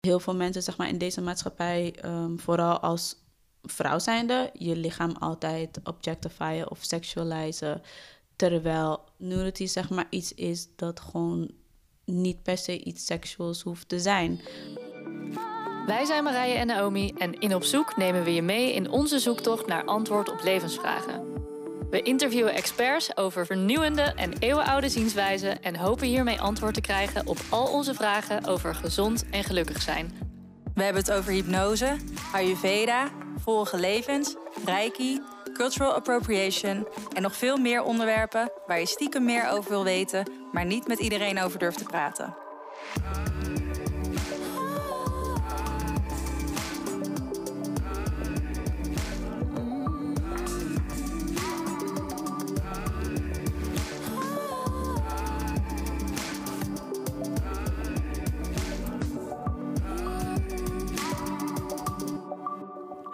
Heel veel mensen zeg maar, in deze maatschappij, ehm, vooral als vrouw zijnde, je lichaam altijd objectifyen of sexualizen. Terwijl nudity zeg maar iets is dat gewoon niet per se iets seksueels hoeft te zijn. Wij zijn Marije en Naomi en in Op Zoek nemen we je mee in onze zoektocht naar antwoord op levensvragen. We interviewen experts over vernieuwende en eeuwenoude zienswijzen en hopen hiermee antwoord te krijgen op al onze vragen over gezond en gelukkig zijn. We hebben het over hypnose, Ayurveda, vorige levens, Reiki, cultural appropriation en nog veel meer onderwerpen waar je stiekem meer over wil weten, maar niet met iedereen over durft te praten.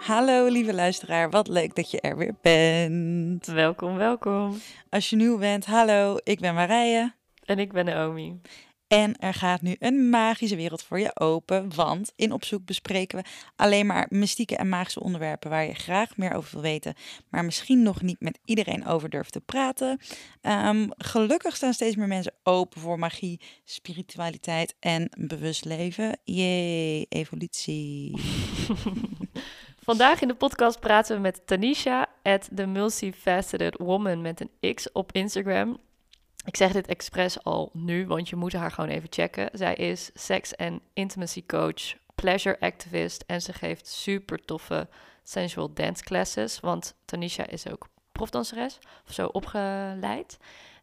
Hallo lieve luisteraar, wat leuk dat je er weer bent. Welkom, welkom. Als je nieuw bent, hallo, ik ben Marije. En ik ben Naomi. En er gaat nu een magische wereld voor je open, want in Opzoek bespreken we alleen maar mystieke en magische onderwerpen waar je graag meer over wil weten, maar misschien nog niet met iedereen over durft te praten. Ehm, gelukkig staan steeds meer mensen open voor magie, spiritualiteit en bewust leven. Jee, evolutie. Vandaag in de podcast praten we met Tanisha, at the multifaceted woman met een X op Instagram. Ik zeg dit expres al nu, want je moet haar gewoon even checken. Zij is seks- en intimacy coach, pleasure activist en ze geeft super toffe sensual dance classes. Want Tanisha is ook profdanseres, of zo opgeleid.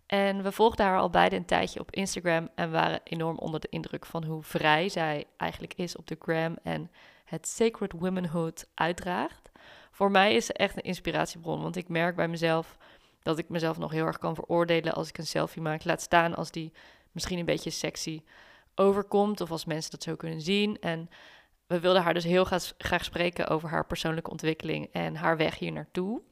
En we volgden haar al beide een tijdje op Instagram en waren enorm onder de indruk van hoe vrij zij eigenlijk is op de gram en het Sacred Womanhood uitdraagt. Voor mij is ze echt een inspiratiebron, want ik merk bij mezelf dat ik mezelf nog heel erg kan veroordelen als ik een selfie maak. Laat staan als die misschien een beetje sexy overkomt of als mensen dat zo kunnen zien. En we wilden haar dus heel graag, spreken over haar persoonlijke ontwikkeling en haar weg hier naartoe.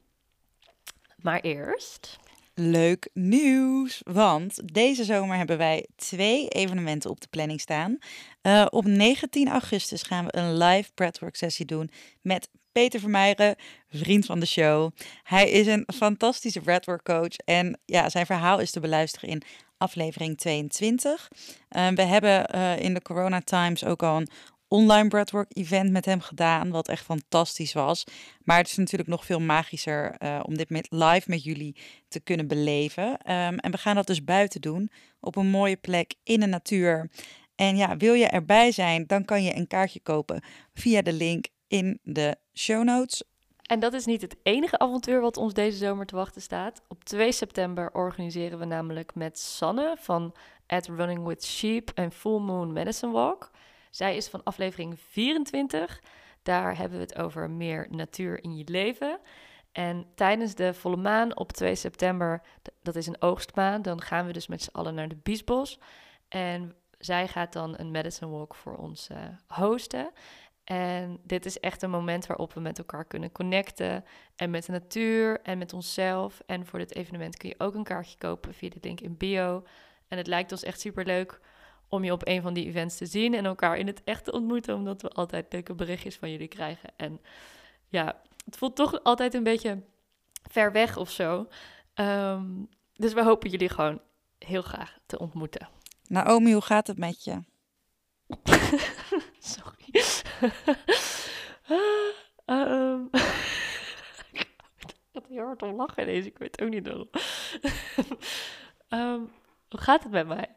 Maar eerst. Leuk nieuws, want deze zomer hebben wij twee evenementen op de planning staan. Uh, op 19 augustus gaan we een live breathwork sessie doen met Peter Vermeijeren, vriend van de show. Hij is een fantastische breathwork coach en ja, zijn verhaal is te beluisteren in aflevering 22. Uh, we hebben uh, in de corona times ook al een online breathwork event met hem gedaan, wat echt fantastisch was. Maar het is natuurlijk nog veel magischer uh, om dit met live met jullie te kunnen beleven. Um, en we gaan dat dus buiten doen, op een mooie plek in de natuur. En ja, wil je erbij zijn, dan kan je een kaartje kopen via de link in de show notes. En dat is niet het enige avontuur wat ons deze zomer te wachten staat. Op 2 september organiseren we namelijk met Sanne van At Running with Sheep en Full Moon Medicine Walk. Zij is van aflevering 24. Daar hebben we het over meer natuur in je leven. En tijdens de volle maan op 2 september, dat is een oogstmaan, dan gaan we dus met z'n allen naar de Biesbos. En zij gaat dan een medicine walk voor ons uh, hosten. En dit is echt een moment waarop we met elkaar kunnen connecten. En met de natuur en met onszelf. En voor dit evenement kun je ook een kaartje kopen via de link in bio. En het lijkt ons echt super leuk om je op een van die events te zien en elkaar in het echt te ontmoeten, omdat we altijd leuke berichtjes van jullie krijgen. En ja, het voelt toch altijd een beetje ver weg of zo. Um, dus we hopen jullie gewoon heel graag te ontmoeten. Naomi, hoe gaat het met je? Sorry. um, ik had heel hard om lachen ineens, ik weet ook niet waarom. um, hoe gaat het met mij?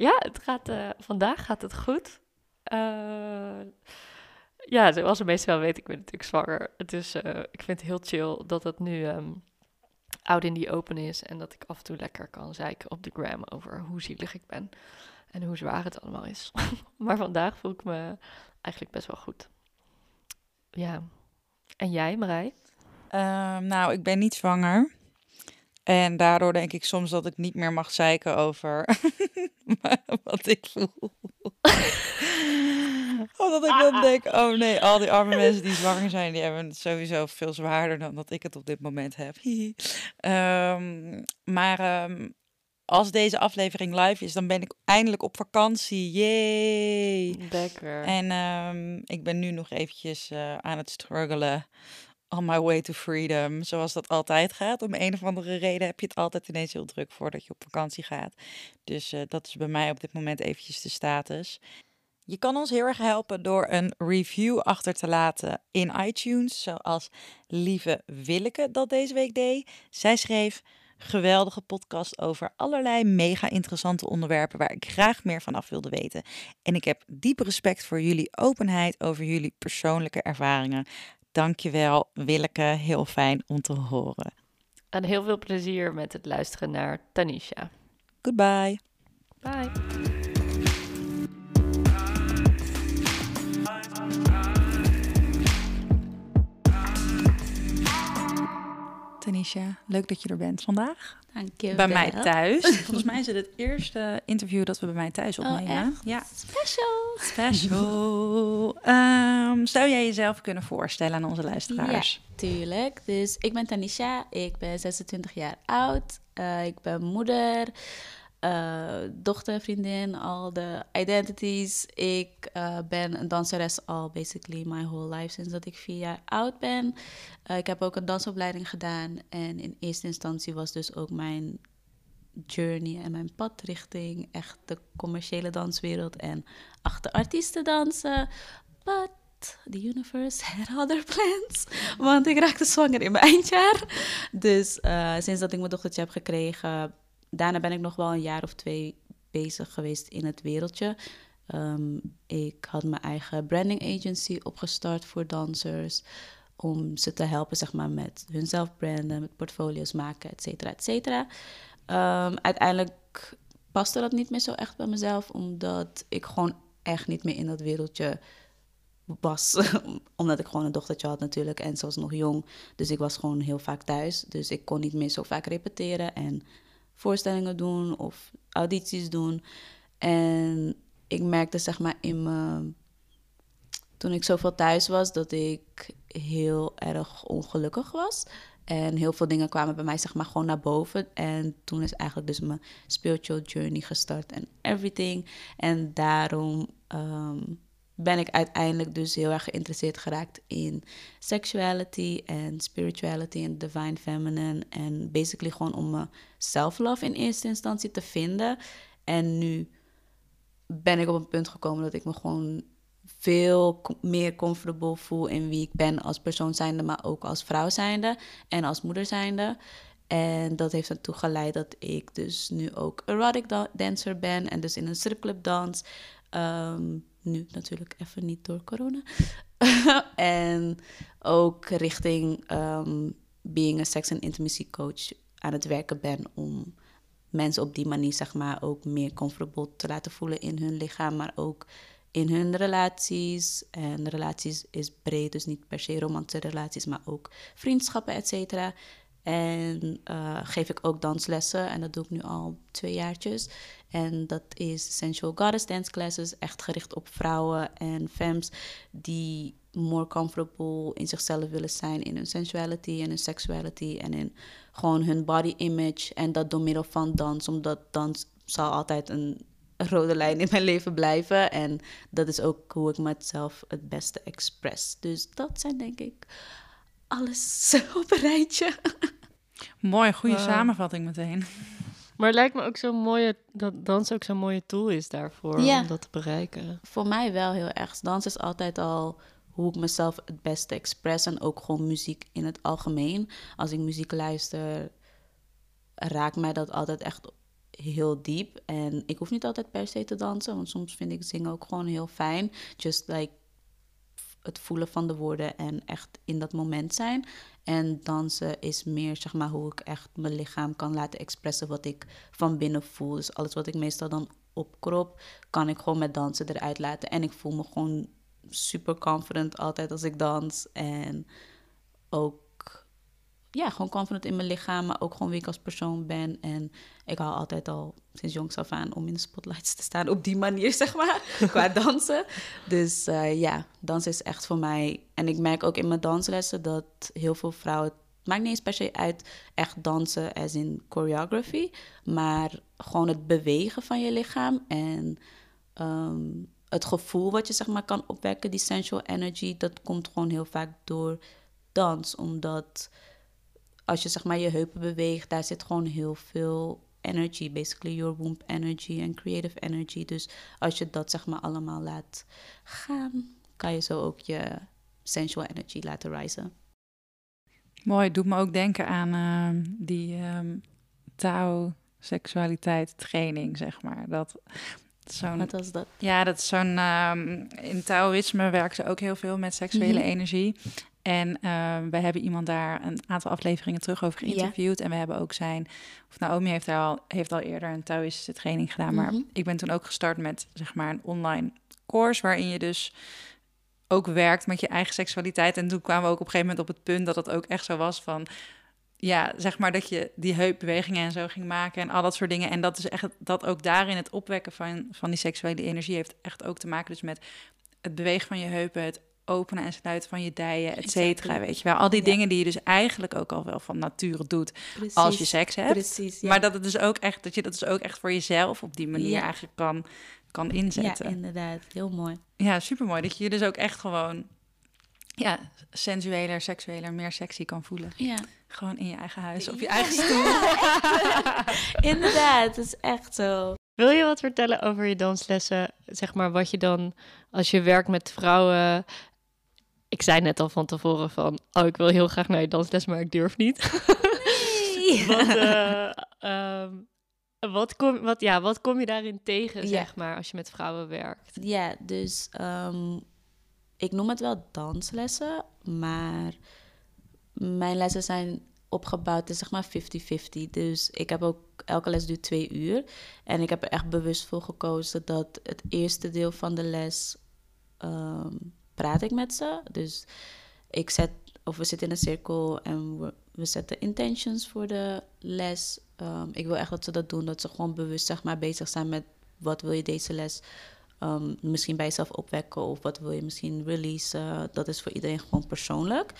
Ja, het gaat, uh, vandaag gaat het goed. Uh, ja, zoals de meesten wel weten, ik ben natuurlijk zwanger. Is, uh, ik vind het heel chill dat het nu um, oud in die open is. En dat ik af en toe lekker kan zeiken op de gram over hoe zielig ik ben. En hoe zwaar het allemaal is. maar vandaag voel ik me eigenlijk best wel goed. Ja. En jij, Marij? Uh, nou, ik ben niet zwanger. En daardoor denk ik soms dat ik niet meer mag zeiken over wat ik voel. Omdat ik dan denk, oh nee, al die arme mensen die zwanger zijn, die hebben het sowieso veel zwaarder dan dat ik het op dit moment heb. um, maar um, als deze aflevering live is, dan ben ik eindelijk op vakantie. Yay! Lekker. En ehm, ik ben nu nog eventjes eh, aan het struggelen on my way to freedom, zoals dat altijd gaat. Om een of andere reden heb je het altijd ineens heel druk voordat je op vakantie gaat. Dus eh, dat is bij mij op dit moment eventjes de status. Je kan ons heel erg helpen door een review achter te laten in iTunes, zoals lieve Willeke dat deze week deed. Zij schreef geweldige podcast over allerlei mega interessante onderwerpen waar ik graag meer van af wilde weten. En ik heb diep respect voor jullie openheid over jullie persoonlijke ervaringen. Dankjewel Willeke, heel fijn om te horen. En heel veel plezier met het luisteren naar Tanisha. Goodbye. Bye. Tanisha, leuk dat je er bent vandaag. Dank je Bij mij thuis. Volgens mij is het het eerste interview dat we bij mij thuis opnemen. echt? Ja, Special. special. Ehm, zou jij jezelf kunnen voorstellen aan onze luisteraars? Tuurlijk. Dus ik ben Tanisha, ik ben 26 jaar oud. Eh, ik ben moeder, eh, dochter, vriendin, al de identities. Ik eh, ben een danseres al basically my whole life sinds dat ik vier jaar oud ben. Eh, ik heb ook een dansopleiding gedaan en in eerste instantie was dus ook mijn journey en mijn pad richting echt de commerciële danswereld en achter artiesten dansen. But the universe had other plans. Want ik raakte zwanger in mijn eindjaar. Dus sinds dat ik mijn dochtertje heb gekregen, daarna ben ik nog wel een jaar of twee bezig geweest in het wereldje. Ehm, ik had mijn eigen branding agency opgestart voor dansers. Om ze te helpen zeg maar, met hun zelfbranden, met portfolio's maken, et cetera, et cetera. Ehm, uiteindelijk paste dat niet meer zo echt bij mezelf, omdat ik gewoon echt niet meer in dat wereldje was. omdat ik gewoon een dochtertje had natuurlijk en ze was nog jong. Dus ik was gewoon heel vaak thuis. Dus ik kon niet meer zo vaak repeteren en voorstellingen doen of audities doen. En ik merkte zeg maar in mijn... Toen ik zoveel thuis was, dat ik heel erg ongelukkig was. En heel veel dingen kwamen bij mij zeg maar gewoon naar boven. En toen is eigenlijk dus mijn spiritual journey gestart en everything. En daarom ehm, ben ik uiteindelijk dus heel erg geïnteresseerd geraakt in sexuality en spirituality en divine feminine. En basically gewoon om mijn self-love in eerste instantie te vinden. En nu ben ik op een punt gekomen dat ik me gewoon veel meer comfortable voel in wie ik ben als persoon zijnde, maar ook als vrouw zijnde en als moeder zijnde. En dat heeft ertoe geleid dat ik dus nu ook erotic da- dancer ben en dus in een stripclub dans. Ehm, nu natuurlijk even niet door corona. en ook richting ehm, being a sex and intimacy coach aan het werken ben om mensen op die manier zeg maar ook meer comfortable te laten voelen in hun lichaam, maar ook in hun relaties. En relaties is breed, dus niet per se romantische relaties, maar ook vriendschappen, et cetera. En eh, geef ik ook danslessen en dat doe ik nu al twee jaartjes. En dat is Sensual Goddess Dance Classes, echt gericht op vrouwen en femmes die more comfortable in zichzelf willen zijn, in hun sensuality en hun sexuality en in gewoon hun body image. En dat door middel van dans, omdat dans zal altijd een rode lijn in mijn leven blijven. En dat is ook hoe ik mezelf het beste express. Dus dat zijn denk ik alles op een rijtje. Mooi, goede Wow. samenvatting meteen. Maar het lijkt me ook zo'n mooie, dat dans ook zo'n mooie tool is daarvoor Ja. om dat te bereiken. Voor mij wel heel erg. Dans is altijd al hoe ik mezelf het beste express. En ook gewoon muziek in het algemeen. Als ik muziek luister, raakt mij dat altijd echt heel diep. En ik hoef niet altijd per se te dansen. Want soms vind ik zingen ook gewoon heel fijn. Just like het voelen van de woorden en echt in dat moment zijn. En dansen is meer, zeg maar, hoe ik echt mijn lichaam kan laten expressen wat ik van binnen voel. Dus alles wat ik meestal dan opkrop, kan ik gewoon met dansen eruit laten. En ik voel me gewoon super confident altijd als ik dans. En ook, ja, gewoon confident in mijn lichaam, maar ook gewoon wie ik als persoon ben. En ik hou altijd al sinds jongs af aan om in de spotlights te staan op die manier, zeg maar, qua dansen. Dus eh, ja, dans is echt voor mij. En ik merk ook in mijn danslessen dat heel veel vrouwen maakt niet eens per se uit echt dansen als in choreography, maar gewoon het bewegen van je lichaam en ehm, het gevoel wat je zeg maar kan opwekken, die sensual energy, dat komt gewoon heel vaak door dans, omdat als je zeg maar je heupen beweegt, daar zit gewoon heel veel energy, basically your womb energy en creative energy. Dus als je dat zeg maar allemaal laat gaan, kan je zo ook je sensual energy laten rijzen. Mooi, doet me ook denken aan uh, die um, Tao seksualiteit training, zeg maar. Dat, zo'n, Wat was dat? Ja, dat is zo'n... Um, in Taoïsme werken ze ook heel veel met seksuele mhm. energie. En uh, we hebben iemand daar een aantal afleveringen terug over geïnterviewd. En we hebben ook zijn... Of Naomi heeft, daar al, heeft al eerder een Taoïstische training gedaan. Maar mhm. ik ben toen ook gestart met, zeg maar, een online course... waarin je dus ook werkt met je eigen seksualiteit. En toen kwamen we ook op een gegeven moment op het punt dat het ook echt zo was van ja, zeg maar dat je die heupbewegingen en zo ging maken en al dat soort dingen. En dat is echt dat ook daarin het opwekken van, van die seksuele energie heeft echt ook te maken dus met het bewegen van je heupen, het openen en sluiten van je dijen, et cetera. Weet je wel, al die dingen die je dus eigenlijk ook al wel van nature doet als je seks hebt. Precies, Maar dat het dus ook echt dat je dat dus ook echt voor jezelf op die manier eigenlijk kan kan inzetten. Ja, inderdaad. Heel mooi. Ja, super mooi. Dat je je dus ook echt gewoon ja, sensueler, seksueler, meer sexy kan voelen. Ja. Gewoon in je eigen huis, op je eigen stoel. inderdaad, het is echt zo. Wil je wat vertellen over je danslessen? Zeg maar wat je dan, als je werkt met vrouwen... Ik zei net al van tevoren van... Oh, ik wil heel graag naar je dansles, maar ik durf niet. Nee. wat, uh, wat kom, wat, ja, wat kom je daarin tegen, zeg maar, als je met vrouwen werkt? Ja, dus ehm, ik noem het wel danslessen, maar mijn lessen zijn opgebouwd, is zeg maar 50-50. Dus ik heb ook, elke les duurt twee uur. En ik heb er echt bewust voor gekozen dat het eerste deel van de les ehm, praat ik met ze. Dus ik zet, of we zitten in een cirkel en we, we zetten intentions voor de les. Um, ik wil echt dat ze dat doen, dat ze gewoon bewust zeg maar, bezig zijn met wat wil je deze les um, misschien bij jezelf opwekken of wat wil je misschien releasen. Dat is voor iedereen gewoon persoonlijk.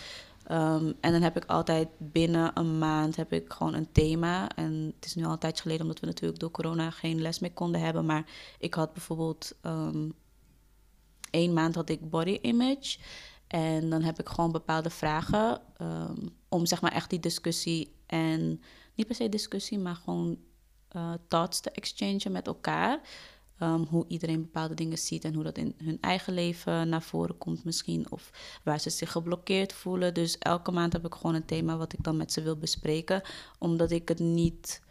Um, en dan heb ik altijd binnen een maand heb ik gewoon een thema. En het is nu al een tijdje geleden, omdat we natuurlijk door corona geen les meer konden hebben. Maar ik had bijvoorbeeld één maand had ik body image. En dan heb ik gewoon bepaalde vragen um, om zeg maar echt die discussie en niet per se discussie, maar gewoon uh, thoughts te exchangen met elkaar. Um, hoe iedereen bepaalde dingen ziet en hoe dat in hun eigen leven naar voren komt misschien. Of waar ze zich geblokkeerd voelen. Dus elke maand heb ik gewoon een thema wat ik dan met ze wil bespreken. Omdat ik het niet...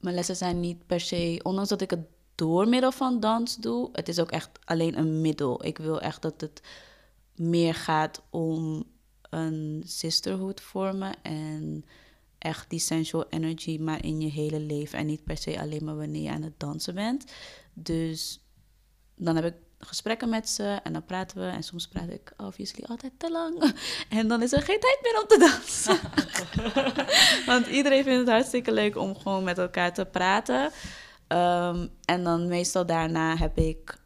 Mijn lessen zijn niet per se... Ondanks dat ik het door middel van dans doe... Het is ook echt alleen een middel. Ik wil echt dat het meer gaat om een sisterhood vormen en echt die sensual energy maar in je hele leven en niet per se alleen maar wanneer je aan het dansen bent. Dus dan heb ik gesprekken met ze en dan praten we en soms praat ik obviously altijd te lang en dan is er geen tijd meer om te dansen. Want iedereen vindt het hartstikke leuk om gewoon met elkaar te praten. Ehm, en dan meestal daarna heb ik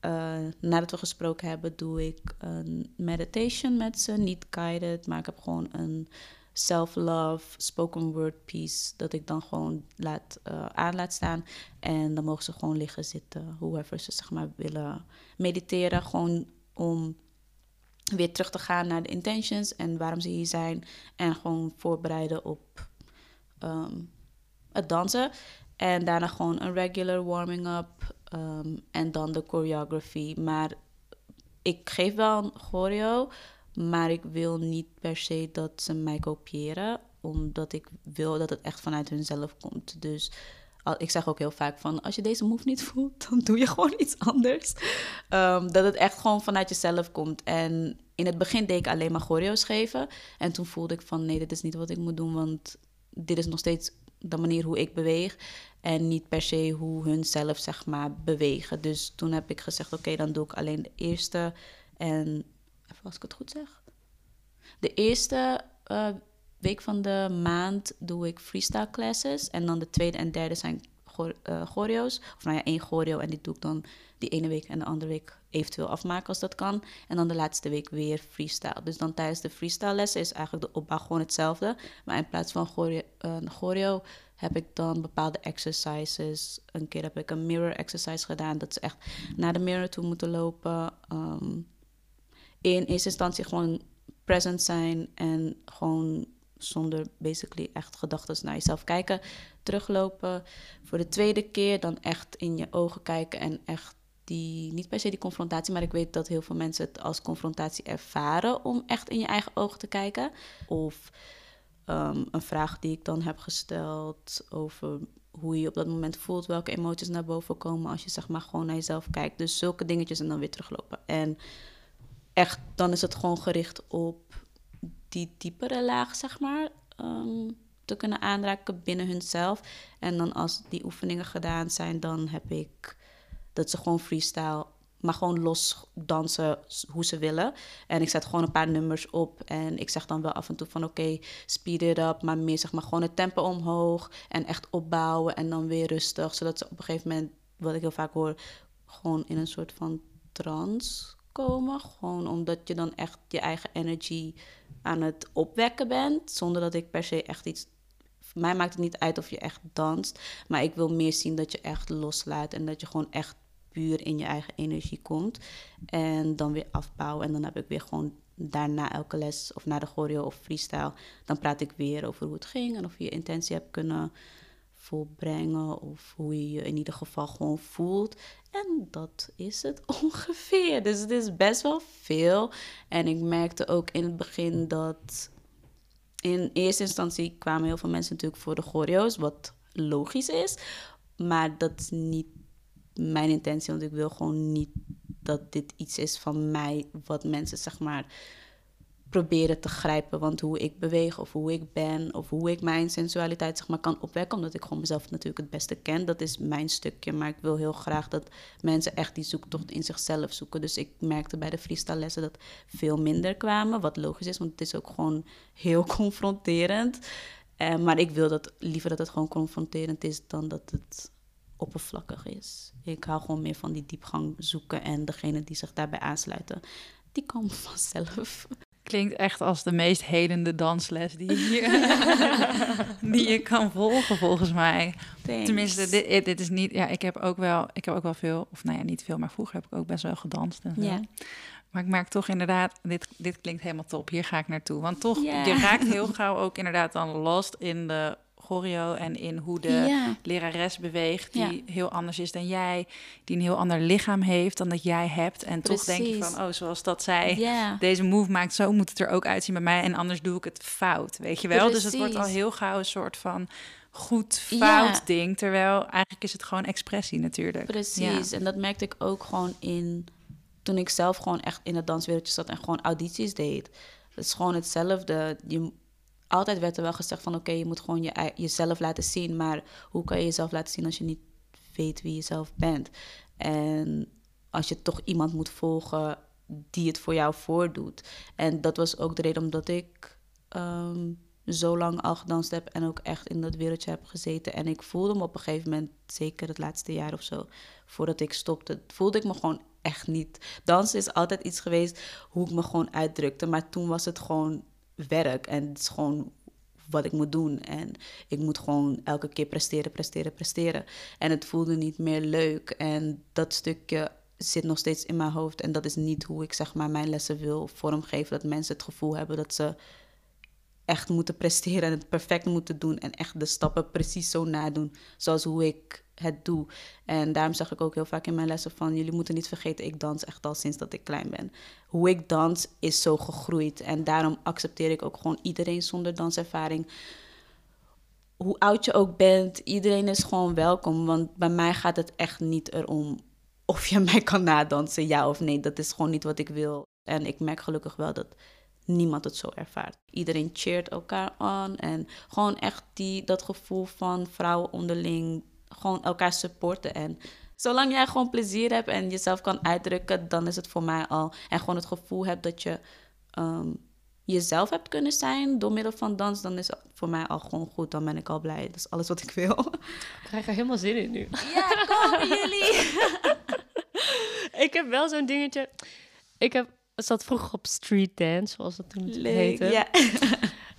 uh, nadat we gesproken hebben, doe ik een meditation met ze. Niet guided, maar ik heb gewoon een self-love spoken word piece. Dat ik dan gewoon laat, uh, aan laat staan. En dan mogen ze gewoon liggen, zitten, whoever ze zeg maar willen mediteren. Gewoon om weer terug te gaan naar de intentions en waarom ze hier zijn. En gewoon voorbereiden op ehm, het dansen. En daarna gewoon een regular warming-up. Ehm, en dan de choreography. Maar ik geef wel een choreo. Maar ik wil niet per se dat ze mij kopiëren, omdat ik wil dat het echt vanuit hunzelf komt. Dus ik zeg ook heel vaak van, als je deze move niet voelt, dan doe je gewoon iets anders. Ehm, dat het echt gewoon vanuit jezelf komt. En in het begin deed ik alleen maar choreo's geven. En toen voelde ik van, nee, dit is niet wat ik moet doen, want dit is nog steeds de manier hoe ik beweeg. En niet per se hoe hun zelf, zeg maar, bewegen. Dus toen heb ik gezegd, oké, dan doe ik alleen de eerste en even als ik het goed zeg. De eerste uh, week van de maand doe ik freestyle classes. En dan de tweede en derde zijn chor- eh, choreo's. Of nou ja, één choreo en die doe ik dan die ene week en de andere week eventueel afmaken als dat kan. En dan de laatste week weer freestyle. Dus dan tijdens de freestyle lessen is eigenlijk de opbouw gewoon hetzelfde. Maar in plaats van choreo, choreo heb ik dan bepaalde exercises. Een keer heb ik een mirror exercise gedaan. Dat ze echt naar de mirror toe moeten lopen. Ehm, in eerste instantie gewoon present zijn en gewoon zonder basically echt gedachten naar jezelf kijken, teruglopen. Voor de tweede keer dan echt in je ogen kijken en echt die, niet per se die confrontatie, maar ik weet dat heel veel mensen het als confrontatie ervaren om echt in je eigen ogen te kijken. Of ehm, een vraag die ik dan heb gesteld over hoe je je op dat moment voelt, welke emoties naar boven komen als je zeg maar gewoon naar jezelf kijkt. Dus zulke dingetjes en dan weer teruglopen. En echt, dan is het gewoon gericht op die diepere laag, zeg maar, ehm, te kunnen aanraken binnen hunzelf. En dan als die oefeningen gedaan zijn, dan heb ik dat ze gewoon freestyle, maar gewoon los dansen hoe ze willen. En ik zet gewoon een paar nummers op en ik zeg dan wel af en toe van oké, speed it up, maar meer zeg maar gewoon het tempo omhoog en echt opbouwen en dan weer rustig, zodat ze op een gegeven moment, wat ik heel vaak hoor, gewoon in een soort van trance komen. Gewoon omdat je dan echt je eigen energy aan het opwekken bent. Zonder dat ik per se echt iets. Mij maakt het niet uit of je echt danst. Maar ik wil meer zien dat je echt loslaat. En dat je gewoon echt puur in je eigen energie komt. En dan weer afbouwen. En dan heb ik weer gewoon daarna elke les of na de choreo of freestyle. Dan praat ik weer over hoe het ging. En of je je intentie hebt kunnen volbrengen. Of hoe je je in ieder geval gewoon voelt. En dat is het ongeveer. Dus het is best wel veel. En ik merkte ook in het begin dat. In eerste instantie kwamen heel veel mensen natuurlijk voor de choreo's, wat logisch is. Maar dat is niet mijn intentie, want ik wil gewoon niet dat dit iets is van mij, wat mensen zeg maar proberen te grijpen. Want hoe ik beweeg of hoe ik ben of hoe ik mijn sensualiteit zeg maar, kan opwekken, omdat ik gewoon mezelf natuurlijk het beste ken, dat is mijn stukje. Maar ik wil heel graag dat mensen echt die zoektocht in zichzelf zoeken. Dus ik merkte bij de freestyle lessen dat veel minder kwamen, wat logisch is, want het is ook gewoon heel confronterend. Uh, maar ik wil dat liever dat het gewoon confronterend is dan dat het oppervlakkig is. Ik hou gewoon meer van die diepgang zoeken en degene die zich daarbij aansluiten, die komen vanzelf. Klinkt echt als de meest helende dansles die je, die je kan volgen, volgens mij. Thanks. Tenminste, dit, eh, dit is niet. Ja, ik heb ook wel, ik heb ook wel veel, of nou ja, niet veel, maar vroeger heb ik ook best wel gedanst. En zo. Maar ik merk toch inderdaad, dit, dit klinkt helemaal top. Hier ga ik naartoe. Want toch, je raakt heel gauw ook inderdaad dan lost in de choreo en in hoe de Ja. lerares beweegt, die Ja. heel anders is dan jij, die een heel ander lichaam heeft dan dat jij hebt. En toch denk je van, oh, zoals dat zij Ja. deze move maakt, zo moet het er ook uitzien bij mij. En anders doe ik het fout, weet je wel. Dus het wordt al heel gauw een soort van goed Ja. fout ding. Terwijl eigenlijk is het gewoon expressie natuurlijk. Precies. En dat merkte ik ook gewoon in toen ik zelf gewoon echt in het danswereldje zat en gewoon audities deed. Het is gewoon hetzelfde. Je, altijd werd er wel gezegd van oké, je moet gewoon je, jezelf laten zien. Maar hoe kan je jezelf laten zien als je niet weet wie je zelf bent? En als je toch iemand moet volgen die het voor jou voordoet. En dat was ook de reden omdat ik ehm, zo lang al gedanst heb en ook echt in dat wereldje heb gezeten. En ik voelde me op een gegeven moment, zeker het laatste jaar of zo, voordat ik stopte, voelde ik me gewoon echt niet. Dansen is altijd iets geweest hoe ik me gewoon uitdrukte. Maar toen was het gewoon werk en het is gewoon wat ik moet doen. En ik moet gewoon elke keer presteren, presteren, presteren. En het voelde niet meer leuk. En dat stukje zit nog steeds in mijn hoofd. En dat is niet hoe ik zeg maar mijn lessen wil vormgeven. Dat mensen het gevoel hebben dat ze echt moeten presteren en het perfect moeten doen. En echt de stappen precies zo nadoen zoals hoe ik het doe. En daarom zeg ik ook heel vaak in mijn lessen van... jullie moeten niet vergeten, ik dans echt al sinds dat ik klein ben. Hoe ik dans is zo gegroeid. En daarom accepteer ik ook gewoon iedereen zonder danservaring. Hoe oud je ook bent, iedereen is gewoon welkom. Want bij mij gaat het echt niet erom of je mij kan nadansen, ja of nee. Dat is gewoon niet wat ik wil. En ik merk gelukkig wel dat niemand het zo ervaart. Iedereen cheert elkaar aan en gewoon echt die, dat gevoel van vrouwen onderling, gewoon elkaar supporten. En zolang jij gewoon plezier hebt en jezelf kan uitdrukken, dan is het voor mij al. En gewoon het gevoel hebt dat je ehm, jezelf hebt kunnen zijn door middel van dans, dan is het voor mij al gewoon goed. Dan ben ik al blij. Dat is alles wat ik wil. Ik krijg er helemaal zin in nu. Ja, kom jullie. ik heb wel zo'n dingetje. Ik heb, zat vroeger op street dance, zoals dat toen Leuk. heette. Ja.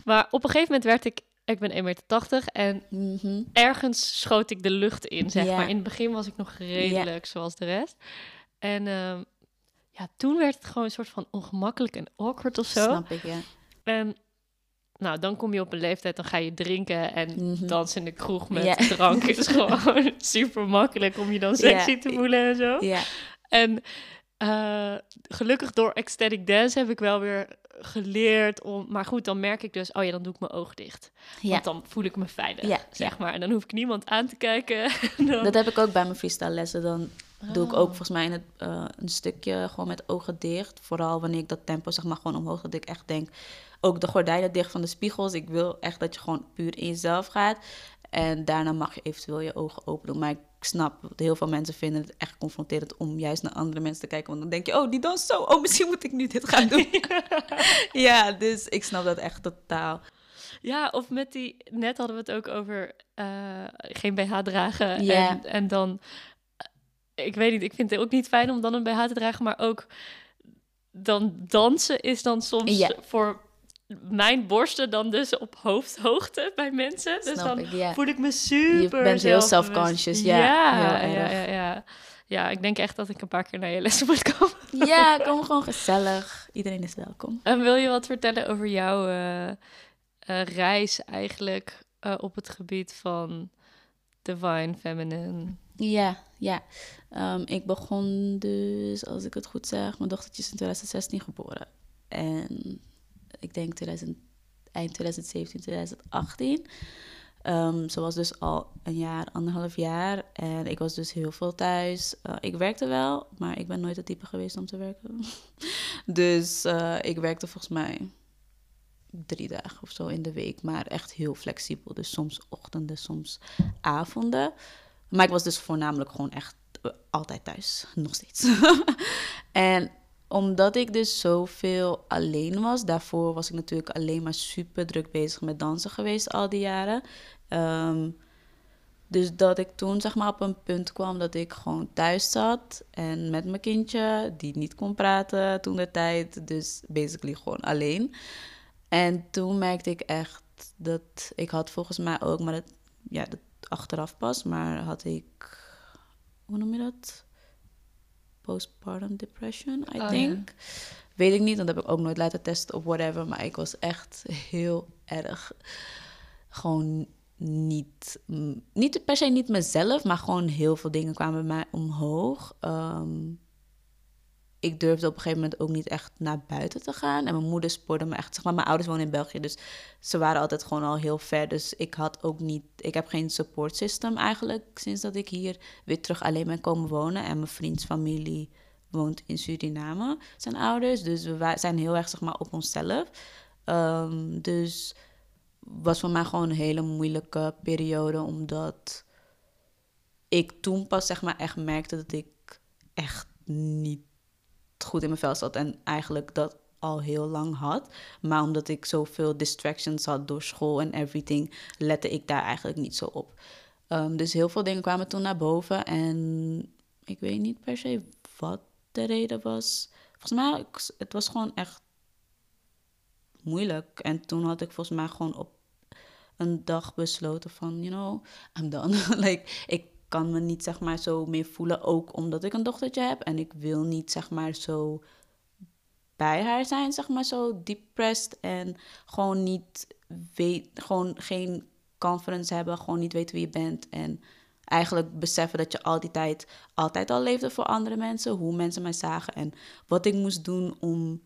Maar op een gegeven moment werd ik, ik ben 1,80 meter en Mhm. ergens schoot ik de lucht in, zeg maar. In het begin was ik nog redelijk zoals de rest. En ehm, ja, toen werd het gewoon een soort van ongemakkelijk en awkward of zo. Snap ik, ja. En nou, dan kom je op een leeftijd, dan ga je drinken en Mhm. dansen in de kroeg met Ja. drank is gewoon super makkelijk om je dan sexy te voelen en zo. Ja, En eh, gelukkig door ecstatic dance heb ik wel weer geleerd om... Maar goed, dan merk ik dus, oh ja, dan doe ik mijn oog dicht. ja. Want dan voel ik me veilig, Ja, zeg maar. En dan hoef ik niemand aan te kijken. Dan- Dat heb ik ook bij mijn freestyle lessen. Dan doe ik ook Oh. volgens mij in het, eh, een stukje gewoon met ogen dicht. Vooral wanneer ik dat tempo zeg maar gewoon omhoog. Dat ik echt denk, ook de gordijnen dicht van de spiegels. Ik wil echt dat je gewoon puur in jezelf gaat. En daarna mag je eventueel je ogen open doen. Maar ik snap, dat heel veel mensen vinden het echt confronterend om juist naar andere mensen te kijken. Want dan denk je, oh, die danst zo. Oh, misschien moet ik nu dit gaan doen. ja, dus ik snap dat echt totaal. Ja, of met die... Net hadden we het ook over eh, geen BH dragen. En, en dan... eh, Ik weet niet, ik vind het ook niet fijn om dan een BH te dragen. Maar ook dan dansen is dan soms voor mijn borsten dan dus op hoofdhoogte bij mensen. Dus Snap dan ik, voel ik me super bent heel self-conscious, ja. Ja, ja, ja. Ja, ik denk echt dat ik een paar keer naar je lessen moet komen. Ja, kom gewoon gezellig. Iedereen is welkom. En wil je wat vertellen over jouw eh, eh, reis eigenlijk eh, op het gebied van divine feminine? Ja, ja. Ehm, ik begon dus, als ik het goed zeg, mijn dochtertje is in 2016 geboren. En ik denk 2000, eind 2017, 2018. Ehm, ze was dus al een jaar, anderhalf jaar. En ik was dus heel veel thuis. Eh, ik werkte wel, maar ik ben nooit het type geweest om te werken. dus eh, ik werkte volgens mij drie dagen of zo in de week. Maar echt heel flexibel. Dus soms ochtenden, soms avonden. Maar ik was dus voornamelijk gewoon echt eh, altijd thuis. Nog steeds. en omdat ik dus zoveel alleen was, daarvoor was ik natuurlijk alleen maar super druk bezig met dansen geweest al die jaren. Ehm, dus dat ik toen zeg maar op een punt kwam dat ik gewoon thuis zat en met mijn kindje, die niet kon praten toen de tijd. Dus basically gewoon alleen. En toen merkte ik echt dat ik had volgens mij ook, maar dat, ja, dat achteraf pas, maar had ik, hoe noem je dat? Postpartum depression, I Oh, ja. think. Weet ik niet, want dat heb ik ook nooit laten testen of whatever. Maar ik was echt heel erg gewoon niet, niet per se niet mezelf, maar gewoon heel veel dingen kwamen bij mij omhoog. Ehm, ik durfde op een gegeven moment ook niet echt naar buiten te gaan. En mijn moeder spoorde me echt, zeg maar, mijn ouders wonen in België, dus ze waren altijd gewoon al heel ver. Dus ik had ook niet, ik heb geen support system eigenlijk sinds dat ik hier weer terug alleen ben komen wonen. En mijn vriends familie woont in Suriname, zijn ouders. Dus we zijn heel erg, zeg maar, op onszelf. Ehm, dus was voor mij gewoon een hele moeilijke periode, omdat ik toen pas, zeg maar, echt merkte dat ik echt niet goed in mijn vel zat. En eigenlijk dat al heel lang had. Maar omdat ik zoveel distractions had door school en everything, lette ik daar eigenlijk niet zo op. Ehm, dus heel veel dingen kwamen toen naar boven. En ik weet niet per se wat de reden was. Volgens mij, het was gewoon echt moeilijk. En toen had ik volgens mij gewoon op een dag besloten van, you know, I'm done. like, ik kan me niet, zeg maar, zo meer voelen. Ook omdat ik een dochtertje heb. En ik wil niet, zeg maar, zo bij haar zijn, zeg maar, zo depressed. En gewoon niet weet, gewoon geen confidence hebben. Gewoon niet weten wie je bent. En eigenlijk beseffen dat je al die tijd altijd al leefde voor andere mensen. Hoe mensen mij zagen en wat ik moest doen om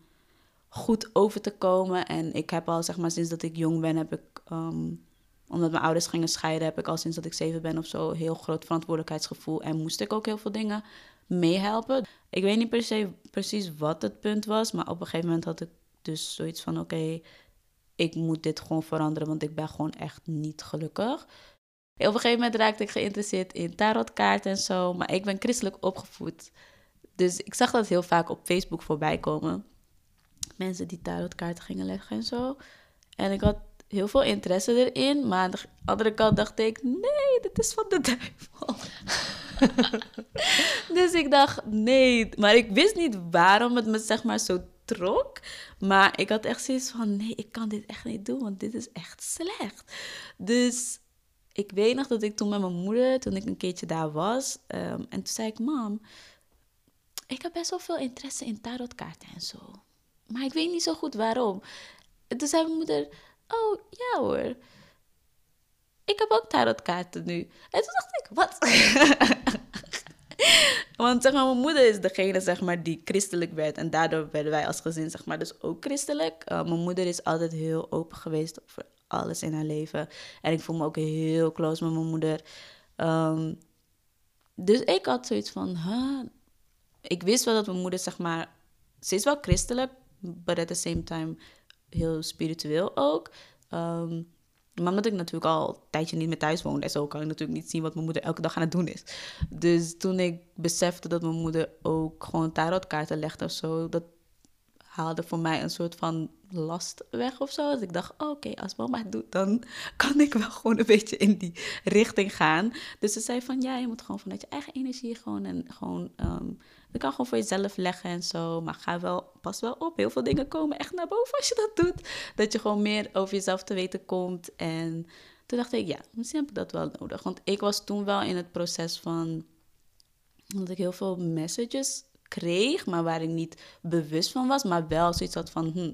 goed over te komen. En ik heb al, zeg maar, sinds dat ik jong ben, heb ik, ehm, omdat mijn ouders gingen scheiden, heb ik al sinds dat ik zeven ben of zo heel groot verantwoordelijkheidsgevoel. En moest ik ook heel veel dingen meehelpen. Ik weet niet per se precies wat het punt was, maar op een gegeven moment had ik dus zoiets van: oké, ik moet dit gewoon veranderen, want ik ben gewoon echt niet gelukkig. Op een gegeven moment raakte ik geïnteresseerd in tarotkaarten en zo, maar ik ben christelijk opgevoed. Dus ik zag dat heel vaak op Facebook voorbij komen. mensen die tarotkaarten gingen leggen en zo. En ik had heel veel interesse erin. Maar aan de andere kant dacht ik, nee, dit is van de duivel. dus ik dacht, nee. Maar ik wist niet waarom het me zeg maar zo trok. Maar ik had echt zoiets van, nee, ik kan dit echt niet doen, want dit is echt slecht. Dus ik weet nog dat ik toen met mijn moeder, toen ik een keertje daar was, ehm, en toen zei ik, mam, ik heb best wel veel interesse in tarotkaarten en zo. Maar ik weet niet zo goed waarom. En toen zei mijn moeder, oh ja hoor, ik heb ook tarotkaarten nu. En toen dacht ik, wat? Want zeg maar, mijn moeder is degene zeg maar, die christelijk werd. En daardoor werden wij als gezin zeg maar, dus ook christelijk. Uh, mijn moeder is altijd heel open geweest voor alles in haar leven. En ik voel me ook heel close met mijn moeder. Um, dus ik had zoiets van... Huh? Ik wist wel dat mijn moeder, zeg maar... Ze is wel christelijk, but at the same time heel spiritueel ook. Um, maar omdat ik natuurlijk al een tijdje niet meer thuis woonde en zo, kan ik natuurlijk niet zien wat mijn moeder elke dag aan het doen is. Dus toen ik besefte dat mijn moeder ook gewoon tarotkaarten legde of zo, dat haalde voor mij een soort van last weg of zo. Dus ik dacht, oh, oké, als mama het doet, dan kan ik wel gewoon een beetje in die richting gaan. Dus ze zei van, ja, je moet gewoon vanuit je eigen energie gewoon en gewoon, um, je kan gewoon voor jezelf leggen en zo. Maar ga wel, pas wel op, heel veel dingen komen echt naar boven als je dat doet. Dat je gewoon meer over jezelf te weten komt. En toen dacht ik, ja, misschien heb ik dat wel nodig. Want ik was toen wel in het proces van, dat ik heel veel messages kreeg, maar waar ik niet bewust van was, maar wel zoiets had van, hm,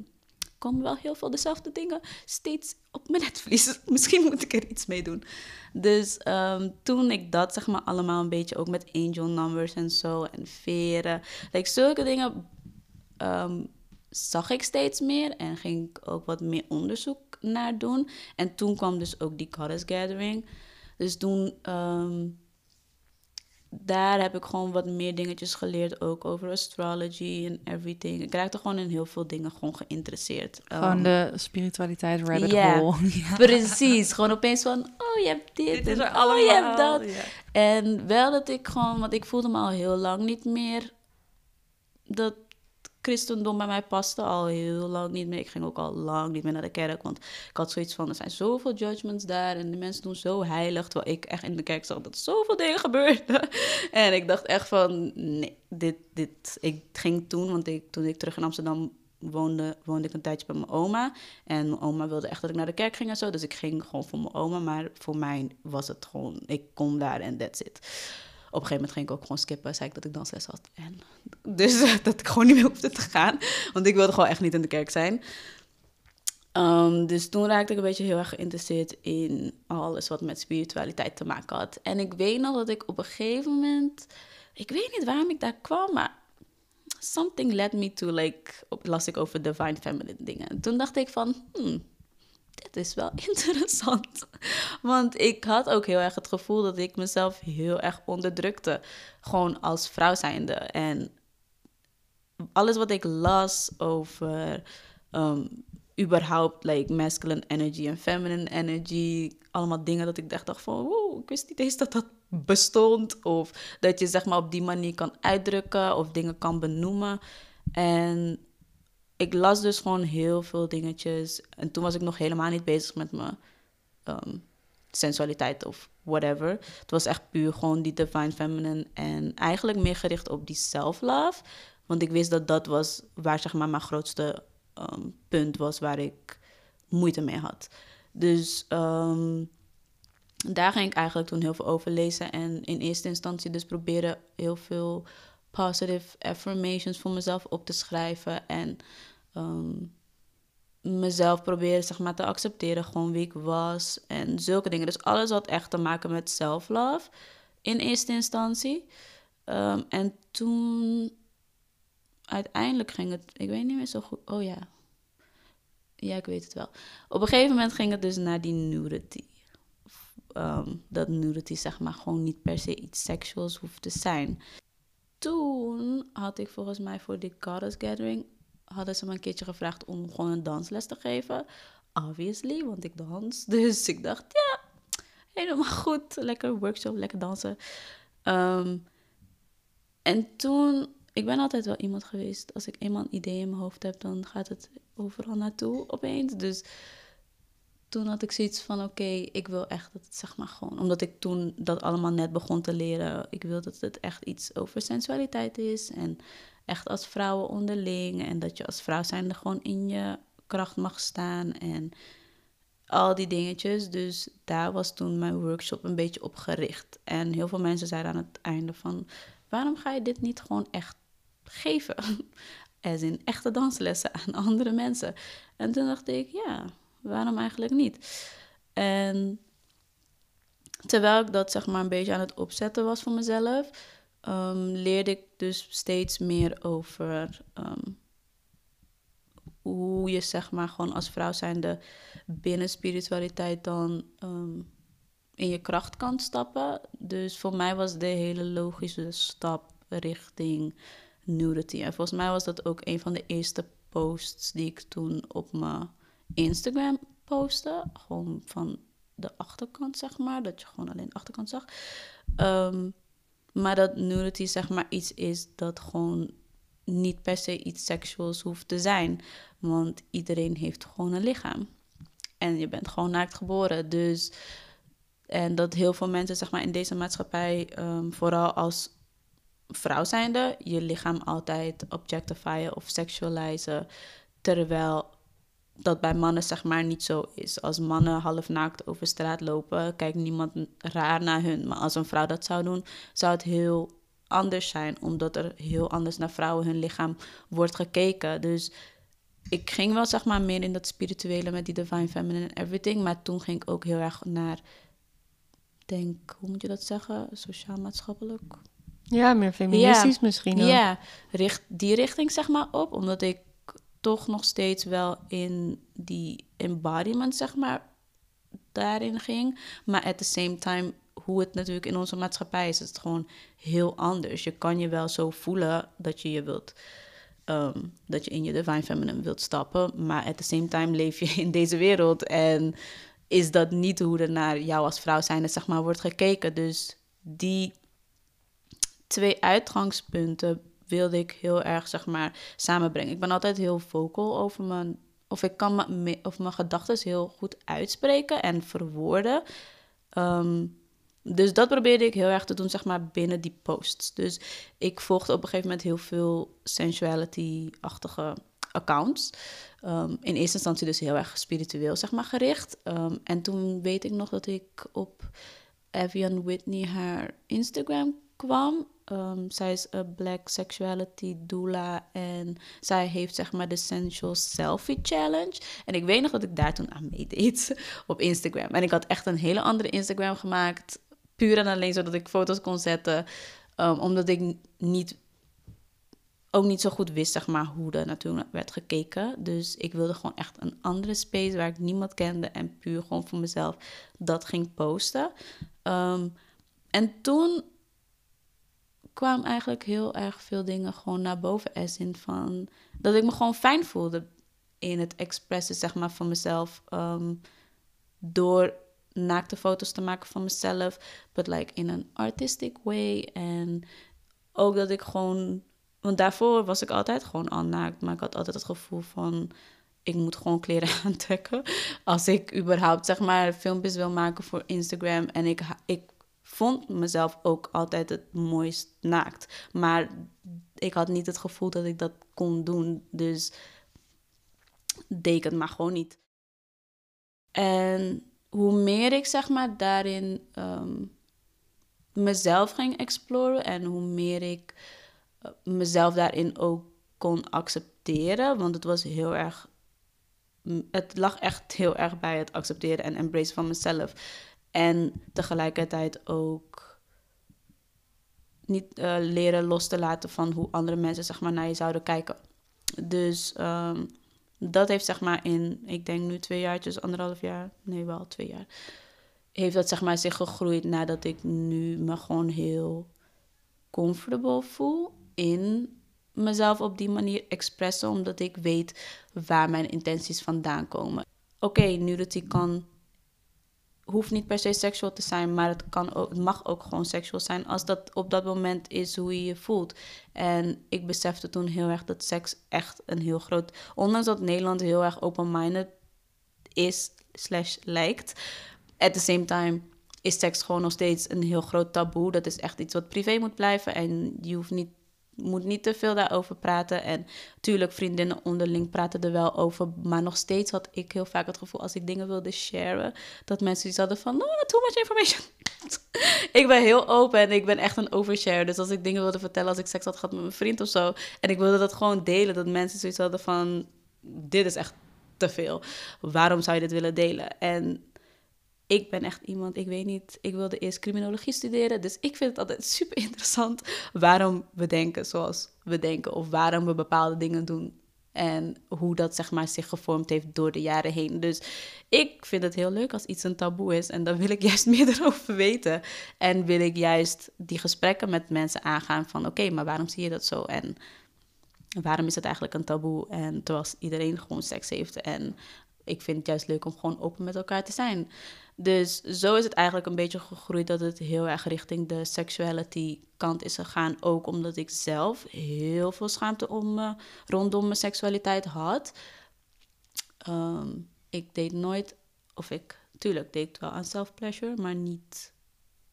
komen wel heel veel dezelfde dingen steeds op mijn netvlies. Misschien moet ik er iets mee doen. Dus um, toen ik dat zeg maar allemaal een beetje ook met angel numbers en zo en veren, like, zulke dingen um, zag ik steeds meer en ging ik ook wat meer onderzoek naar doen. En toen kwam dus ook die Goddess Gathering. Dus toen um, daar heb ik gewoon wat meer dingetjes geleerd, ook over astrology en everything. Ik raakte gewoon in heel veel dingen gewoon geïnteresseerd. Gewoon um, de spiritualiteit rabbit yeah, hole. ja, precies. Gewoon opeens van, oh, je hebt dit, dit en oh, je hebt dat. Yeah. En wel dat ik gewoon, want ik voelde me al heel lang niet meer dat christendom bij mij paste al heel lang niet meer. Ik ging ook al lang niet meer naar de kerk, want ik had zoiets van, er zijn zoveel judgments daar en de mensen doen zo heilig, terwijl ik echt in de kerk zag dat zoveel dingen gebeurden. En ik dacht echt van, nee, dit, dit, ik ging toen, want ik, toen ik terug in Amsterdam woonde, woonde ik een tijdje bij mijn oma. En mijn oma wilde echt dat ik naar de kerk ging en zo. Dus ik ging gewoon voor mijn oma. Maar voor mij was het gewoon, ik kom daar en that's it een gegeven moment ging ik ook gewoon skippen. Zei ik dat ik dansles had. En dus dat ik gewoon niet meer hoefde te gaan. Want ik wilde gewoon echt niet in de kerk zijn. Um, dus toen raakte ik een beetje heel erg geïnteresseerd in alles wat met spiritualiteit te maken had. En ik weet nog dat ik op een gegeven moment, ik weet niet waarom ik daar kwam, maar something led me to, like, op, las ik over divine feminine dingen. En toen dacht ik van, hmm, dit is wel interessant. Want ik had ook heel erg het gevoel dat ik mezelf heel erg onderdrukte. Gewoon als vrouw zijnde. En alles wat ik las over um, überhaupt like masculine energy en feminine energy. Allemaal dingen dat ik dacht van, wow, ik wist niet eens dat dat bestond. Of dat je zeg maar op die manier kan uitdrukken of dingen kan benoemen. En ik las dus gewoon heel veel dingetjes. En toen was ik nog helemaal niet bezig met mijn um, sensualiteit of whatever. Het was echt puur gewoon die divine feminine. En eigenlijk meer gericht op die self-love. Want ik wist dat dat was waar zeg maar mijn grootste um, punt was waar ik moeite mee had. Dus um, daar ging ik eigenlijk toen heel veel over lezen. En in eerste instantie dus proberen heel veel positive affirmations voor mezelf op te schrijven. En um, mezelf proberen zeg maar, te accepteren, gewoon wie ik was en zulke dingen. Dus alles had echt te maken met self-love in eerste instantie. Um, en toen uiteindelijk ging het, ik weet niet meer zo goed, oh ja, ja, ik weet het wel. Op een gegeven moment ging het dus naar die nudity. Um, dat nudity zeg maar gewoon niet per se iets seksueels hoeft te zijn. Toen had ik volgens mij voor die Goddess Gathering hadden ze me een keertje gevraagd om gewoon een dansles te geven. Obviously, want ik dans. Dus ik dacht, ja, helemaal goed. Lekker workshop, lekker dansen. Um, en toen, ik ben altijd wel iemand geweest. Als ik eenmaal een idee in mijn hoofd heb, dan gaat het overal naartoe opeens. Dus toen had ik zoiets van: oké, ik wil echt dat het zeg maar gewoon. Omdat ik toen dat allemaal net begon te leren. Ik wil dat het echt iets over sensualiteit is. En echt als vrouwen onderling. En dat je als vrouw zijnde gewoon in je kracht mag staan. En al die dingetjes. Dus daar was toen mijn workshop een beetje op gericht. En heel veel mensen zeiden aan het einde van... waarom ga je dit niet gewoon echt geven? Als in echte danslessen aan andere mensen. En toen dacht ik, ja, waarom eigenlijk niet? En terwijl ik dat zeg maar een beetje aan het opzetten was voor mezelf... Um, leerde ik dus steeds meer over... Um, hoe je zeg maar gewoon als vrouw zijnde binnen spiritualiteit dan ehm, in je kracht kan stappen. Dus voor mij was de hele logische stap richting nudity. En volgens mij was dat ook een van de eerste posts die ik toen op mijn Instagram postte. Gewoon van de achterkant, zeg maar. Dat je gewoon alleen de achterkant zag. Um, maar dat nudity zeg maar iets is dat gewoon niet per se iets seksueels hoeft te zijn. Want iedereen heeft gewoon een lichaam. En je bent gewoon naakt geboren. Dus. En dat heel veel mensen, zeg maar, in deze maatschappij, um, vooral als vrouw zijnde, je lichaam altijd objectifyen of sexualizen. Terwijl dat bij mannen, zeg maar, niet zo is. Als mannen half naakt over straat lopen, kijkt niemand raar naar hun. Maar als een vrouw dat zou doen, zou het heel anders zijn, omdat er heel anders naar vrouwen hun lichaam wordt gekeken. Dus ik ging wel zeg maar meer in dat spirituele met die divine feminine en everything, maar toen ging ik ook heel erg naar, denk, hoe moet je dat zeggen, sociaal-maatschappelijk. Ja, meer feministisch ja, misschien. Ook. Ja, richt, die richting zeg maar op, omdat ik toch nog steeds wel in die embodiment zeg maar daarin ging, maar at the same time hoe het natuurlijk in onze maatschappij is, is het gewoon heel anders. Je kan je wel zo voelen dat je je wilt, ehm, dat je in je divine feminine wilt stappen, maar at the same time leef je in deze wereld en is dat niet hoe er naar jou als vrouw zijn, zeg maar, wordt gekeken. Dus die twee uitgangspunten wilde ik heel erg, zeg maar, samenbrengen. Ik ben altijd heel vocal over mijn, of ik kan of mijn gedachten heel goed uitspreken en verwoorden. Ehm, dus dat probeerde ik heel erg te doen, zeg maar, binnen die posts. Dus ik volgde op een gegeven moment heel veel sensuality-achtige accounts. Um, in eerste instantie dus heel erg spiritueel, zeg maar, gericht. Um, en toen weet ik nog dat ik op Evian Whitney haar Instagram kwam. Um, zij is een black sexuality doula en zij heeft zeg maar de Sensual Selfie Challenge. En ik weet nog dat ik daar toen aan meedeed op Instagram. En ik had echt een hele andere Instagram gemaakt puur en alleen zodat ik foto's kon zetten. Um, omdat ik niet, ook niet zo goed wist, zeg maar, hoe er naartoe werd gekeken. Dus ik wilde gewoon echt een andere space waar ik niemand kende en puur gewoon voor mezelf dat ging posten. Um, en toen kwam eigenlijk heel erg veel dingen gewoon naar boven. As in van dat ik me gewoon fijn voelde in het expressen, zeg maar, van mezelf. Um, door naakte foto's te maken van mezelf, but like in een artistic way. En ook dat ik gewoon, want daarvoor was ik altijd gewoon al naakt, maar ik had altijd het gevoel van ik moet gewoon kleren aantrekken als ik überhaupt zeg maar filmpjes wil maken voor Instagram en ik ik vond mezelf ook altijd het mooist naakt, maar ik had niet het gevoel dat ik dat kon doen, dus deed ik het maar gewoon niet. En hoe meer ik zeg maar daarin um, mezelf ging exploren en hoe meer ik uh, mezelf daarin ook kon accepteren, want het was heel erg, het lag echt heel erg bij het accepteren en embracen van mezelf. En tegelijkertijd ook niet uh, leren los te laten van hoe andere mensen zeg maar naar je zouden kijken. Dus um, dat heeft zeg maar in, ik denk nu twee jaartjes, anderhalf jaar, nee wel twee jaar, heeft dat zeg maar zich gegroeid nadat ik nu me gewoon heel comfortable voel in mezelf op die manier expressen, omdat ik weet waar mijn intenties vandaan komen. Oké, okay, nudity kan hoeft niet per se seksueel te zijn, maar het, kan ook, het mag ook gewoon seksueel zijn als dat op dat moment is hoe je je voelt. En ik besefte toen heel erg dat seks echt een heel groot, ondanks dat Nederland heel erg open-minded is, slash lijkt, at the same time is seks gewoon nog steeds een heel groot taboe. Dat is echt iets wat privé moet blijven en je hoeft niet moet niet te veel daarover praten. En natuurlijk, vriendinnen onderling praten er wel over. Maar nog steeds had ik heel vaak het gevoel, als ik dingen wilde sharen, dat mensen iets hadden van, oh, too much information. ik ben heel open en ik ben echt een overshare. Dus als ik dingen wilde vertellen, als ik seks had gehad met mijn vriend of zo, en ik wilde dat gewoon delen, dat mensen zoiets hadden van, dit is echt te veel. Waarom zou je dit willen delen? En ik ben echt iemand, ik weet niet, ik wilde eerst criminologie studeren. Dus ik vind het altijd super interessant waarom we denken zoals we denken. Of waarom we bepaalde dingen doen. En hoe dat zeg maar zich gevormd heeft door de jaren heen. Dus ik vind het heel leuk als iets een taboe is. En dan wil ik juist meer erover weten. En wil ik juist die gesprekken met mensen aangaan van... oké, maar waarom zie je dat zo? En waarom is het eigenlijk een taboe? En terwijl iedereen gewoon seks heeft. En ik vind het juist leuk om gewoon open met elkaar te zijn. Dus zo is het eigenlijk een beetje gegroeid dat het heel erg richting de sexuality kant is gegaan. Ook omdat ik zelf heel veel schaamte om, uh, rondom mijn seksualiteit had. Ehm, ik deed nooit, of ik, tuurlijk deed wel aan self-pleasure, maar niet,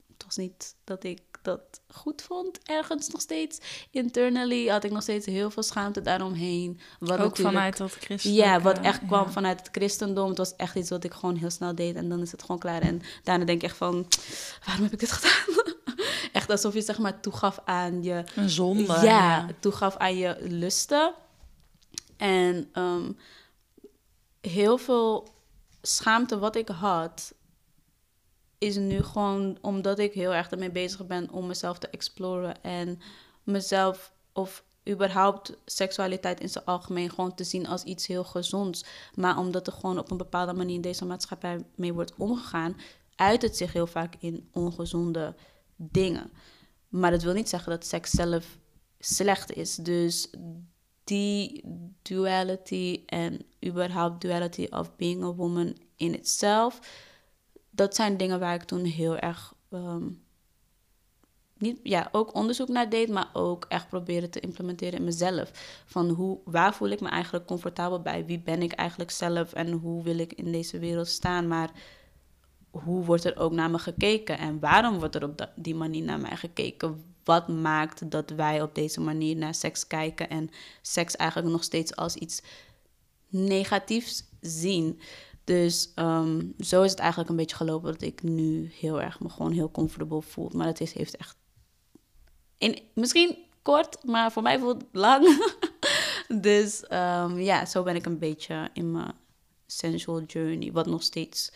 het was niet dat ik dat goed vond. Ergens nog steeds. Internally had ik nog steeds heel veel schaamte daaromheen. Wat Ook vanuit dat christendom. Ja, wat echt kwam vanuit het christendom. Het was echt iets wat ik gewoon heel snel deed. En dan is het gewoon klaar. En daarna denk ik echt van, waarom heb ik dit gedaan? echt alsof je zeg maar toegaf aan je... Een zonde. Ja, ja. toegaf aan je lusten. En ehm, heel veel schaamte wat ik had is nu gewoon omdat ik heel erg ermee bezig ben om mezelf te exploren en mezelf of überhaupt seksualiteit in zijn algemeen gewoon te zien als iets heel gezonds. Maar omdat er gewoon op een bepaalde manier in deze maatschappij mee wordt omgegaan, uit het zich heel vaak in ongezonde dingen. Maar dat wil niet zeggen dat seks zelf slecht is. Dus die duality en überhaupt duality of being a woman in itself dat zijn dingen waar ik toen heel erg. Ehm, ja, ook onderzoek naar deed, maar ook echt proberen te implementeren in mezelf. Van hoe, waar voel ik me eigenlijk comfortabel bij? Wie ben ik eigenlijk zelf en hoe wil ik in deze wereld staan? Maar hoe wordt er ook naar me gekeken en waarom wordt er op die manier naar mij gekeken? Wat maakt dat wij op deze manier naar seks kijken en seks eigenlijk nog steeds als iets negatiefs zien? Dus ehm, zo is het eigenlijk een beetje gelopen dat ik nu heel erg me gewoon heel comfortable voel. Maar het is, heeft echt. In, misschien kort, maar voor mij voelt het lang. dus um, ja, zo ben ik een beetje in mijn sensual journey. Wat nog steeds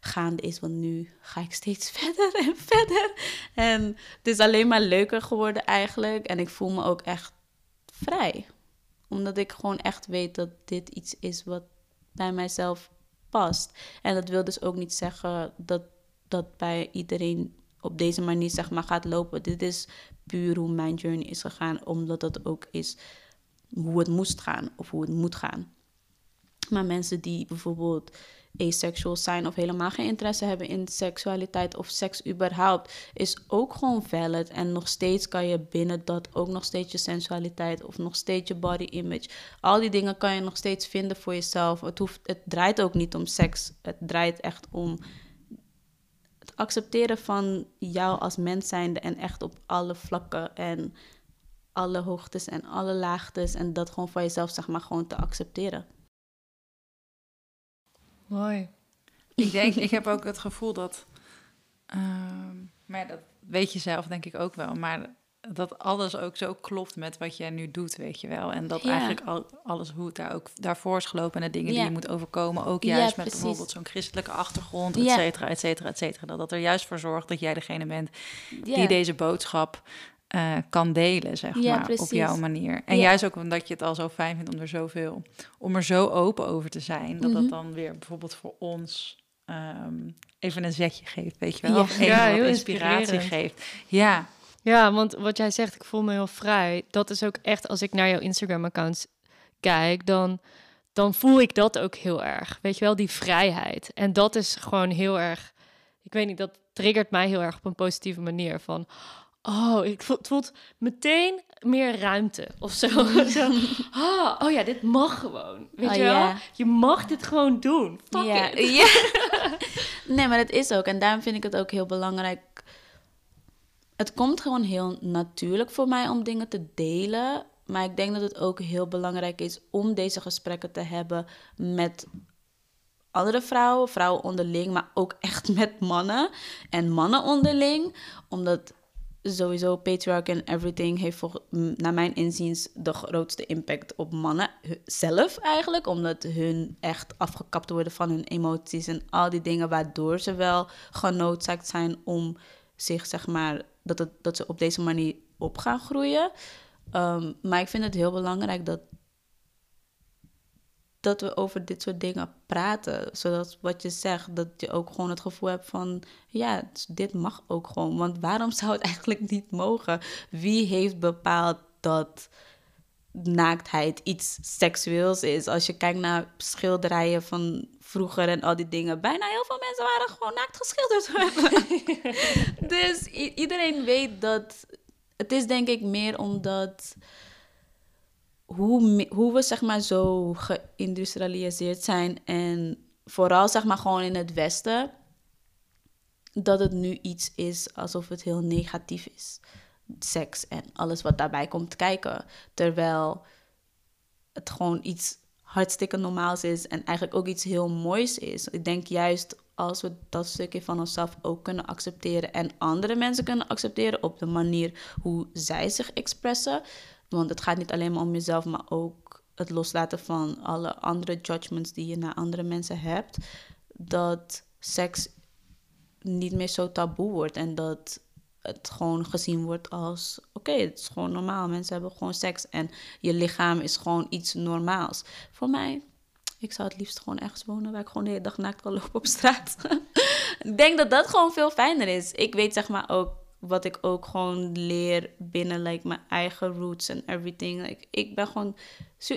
gaande is. Want nu ga ik steeds verder en verder. En het is alleen maar leuker geworden eigenlijk. En ik voel me ook echt vrij. Omdat ik gewoon echt weet dat dit iets is wat bij mijzelf En dat wil dus ook niet zeggen dat dat bij iedereen op deze manier zeg maar gaat lopen. Dit is puur hoe mijn journey is gegaan, omdat dat ook is hoe het moest gaan of hoe het moet gaan. Maar mensen die bijvoorbeeld asexual zijn of helemaal geen interesse hebben in seksualiteit of seks überhaupt, is ook gewoon valid. En nog steeds kan je binnen dat ook nog steeds je sensualiteit of nog steeds je body image. Al die dingen kan je nog steeds vinden voor jezelf. Het, hoeft, het draait ook niet om seks. Het draait echt om het accepteren van jou als mens zijnde en echt op alle vlakken en alle hoogtes en alle laagtes en dat gewoon voor jezelf zeg maar gewoon te accepteren. Mooi. Ik denk, ik heb ook het gevoel dat, ehm, maar dat weet je zelf denk ik ook wel, maar dat alles ook zo klopt met wat jij nu doet, weet je wel. En dat eigenlijk al, alles hoe het daar ook daarvoor is gelopen en de dingen die je moet overkomen, ook juist met bijvoorbeeld zo'n christelijke achtergrond, et cetera, et cetera, et cetera. Dat dat er juist voor zorgt dat jij degene bent die deze boodschap uh, kan delen, zeg maar, op jouw manier. En juist ook omdat je het al zo fijn vindt om er zoveel, om er zo open over te zijn, dat dat mhm. dan weer bijvoorbeeld voor ons um, even een zetje geeft, weet je wel? Ja, of even ja, wat inspiratie geeft. Ja. Ja, want wat jij zegt, ik voel me heel vrij. Dat is ook echt, als ik naar jouw Instagram-accounts kijk, dan, dan voel ik dat ook heel erg. Weet je wel, die vrijheid. En dat is gewoon heel erg ik weet niet, dat triggert mij heel erg op een positieve manier. Van, oh, ik voel, het voelt meteen meer ruimte of zo. zo oh, oh ja, dit mag gewoon. Weet Oh, je wel? Je mag dit gewoon doen. Fuck it. ja. nee, maar dat is ook. En daarom vind ik het ook heel belangrijk. Het komt gewoon heel natuurlijk voor mij om dingen te delen. Maar ik denk dat het ook heel belangrijk is om deze gesprekken te hebben met andere vrouwen, vrouwen onderling, maar ook echt met mannen en mannen onderling. Omdat sowieso patriarch en everything heeft voor, naar mijn inziens de grootste impact op mannen zelf eigenlijk. Omdat hun echt afgekapt worden van hun emoties en al die dingen waardoor ze wel genoodzaakt zijn om zich, zeg maar, dat, het, dat ze op deze manier op gaan groeien. Ehm, maar ik vind het heel belangrijk dat dat we over dit soort dingen praten. Zodat wat je zegt, dat je ook gewoon het gevoel hebt van... ja, dit mag ook gewoon. Want waarom zou het eigenlijk niet mogen? Wie heeft bepaald dat naaktheid iets seksueels is? Als je kijkt naar schilderijen van vroeger en al die dingen... bijna heel veel mensen waren gewoon naakt geschilderd. dus iedereen weet dat... Het is denk ik meer omdat hoe, hoe we zeg maar zo geïndustrialiseerd zijn en vooral zeg maar gewoon in het Westen, dat het nu iets is alsof het heel negatief is. Seks en alles wat daarbij komt kijken. Terwijl het gewoon iets hartstikke normaals is en eigenlijk ook iets heel moois is. Ik denk juist als we dat stukje van onszelf ook kunnen accepteren en andere mensen kunnen accepteren op de manier hoe zij zich expressen. Want het gaat niet alleen maar om jezelf, maar ook het loslaten van alle andere judgments die je naar andere mensen hebt. Dat seks niet meer zo taboe wordt en dat het gewoon gezien wordt als: oké, het is gewoon normaal. Mensen hebben gewoon seks en je lichaam is gewoon iets normaals. Voor mij, ik zou het liefst gewoon ergens wonen waar ik gewoon de hele dag naakt kan lopen op straat. ik denk dat dat gewoon veel fijner is. Ik weet zeg maar ook wat ik ook gewoon leer binnen like, mijn eigen roots en everything. Like, ik ben gewoon,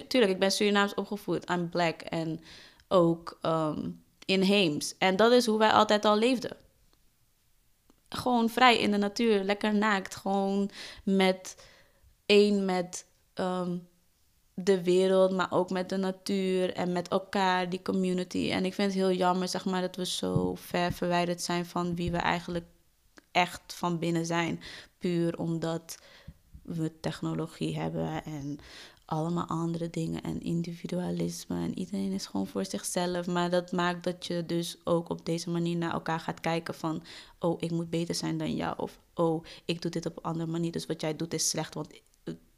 tuurlijk, ik ben Surinaams opgevoed. I'm black en ook um, inheems. En dat is hoe wij altijd al leefden gewoon vrij in de natuur, lekker naakt. Gewoon met één met ehm, de wereld, maar ook met de natuur en met elkaar, die community. En ik vind het heel jammer, zeg maar, dat we zo ver verwijderd zijn van wie we eigenlijk echt van binnen zijn. Puur omdat we technologie hebben en allemaal andere dingen en individualisme. En iedereen is gewoon voor zichzelf. Maar dat maakt dat je dus ook op deze manier naar elkaar gaat kijken van... oh, ik moet beter zijn dan jou. Of oh, ik doe dit op een andere manier. Dus wat jij doet is slecht, want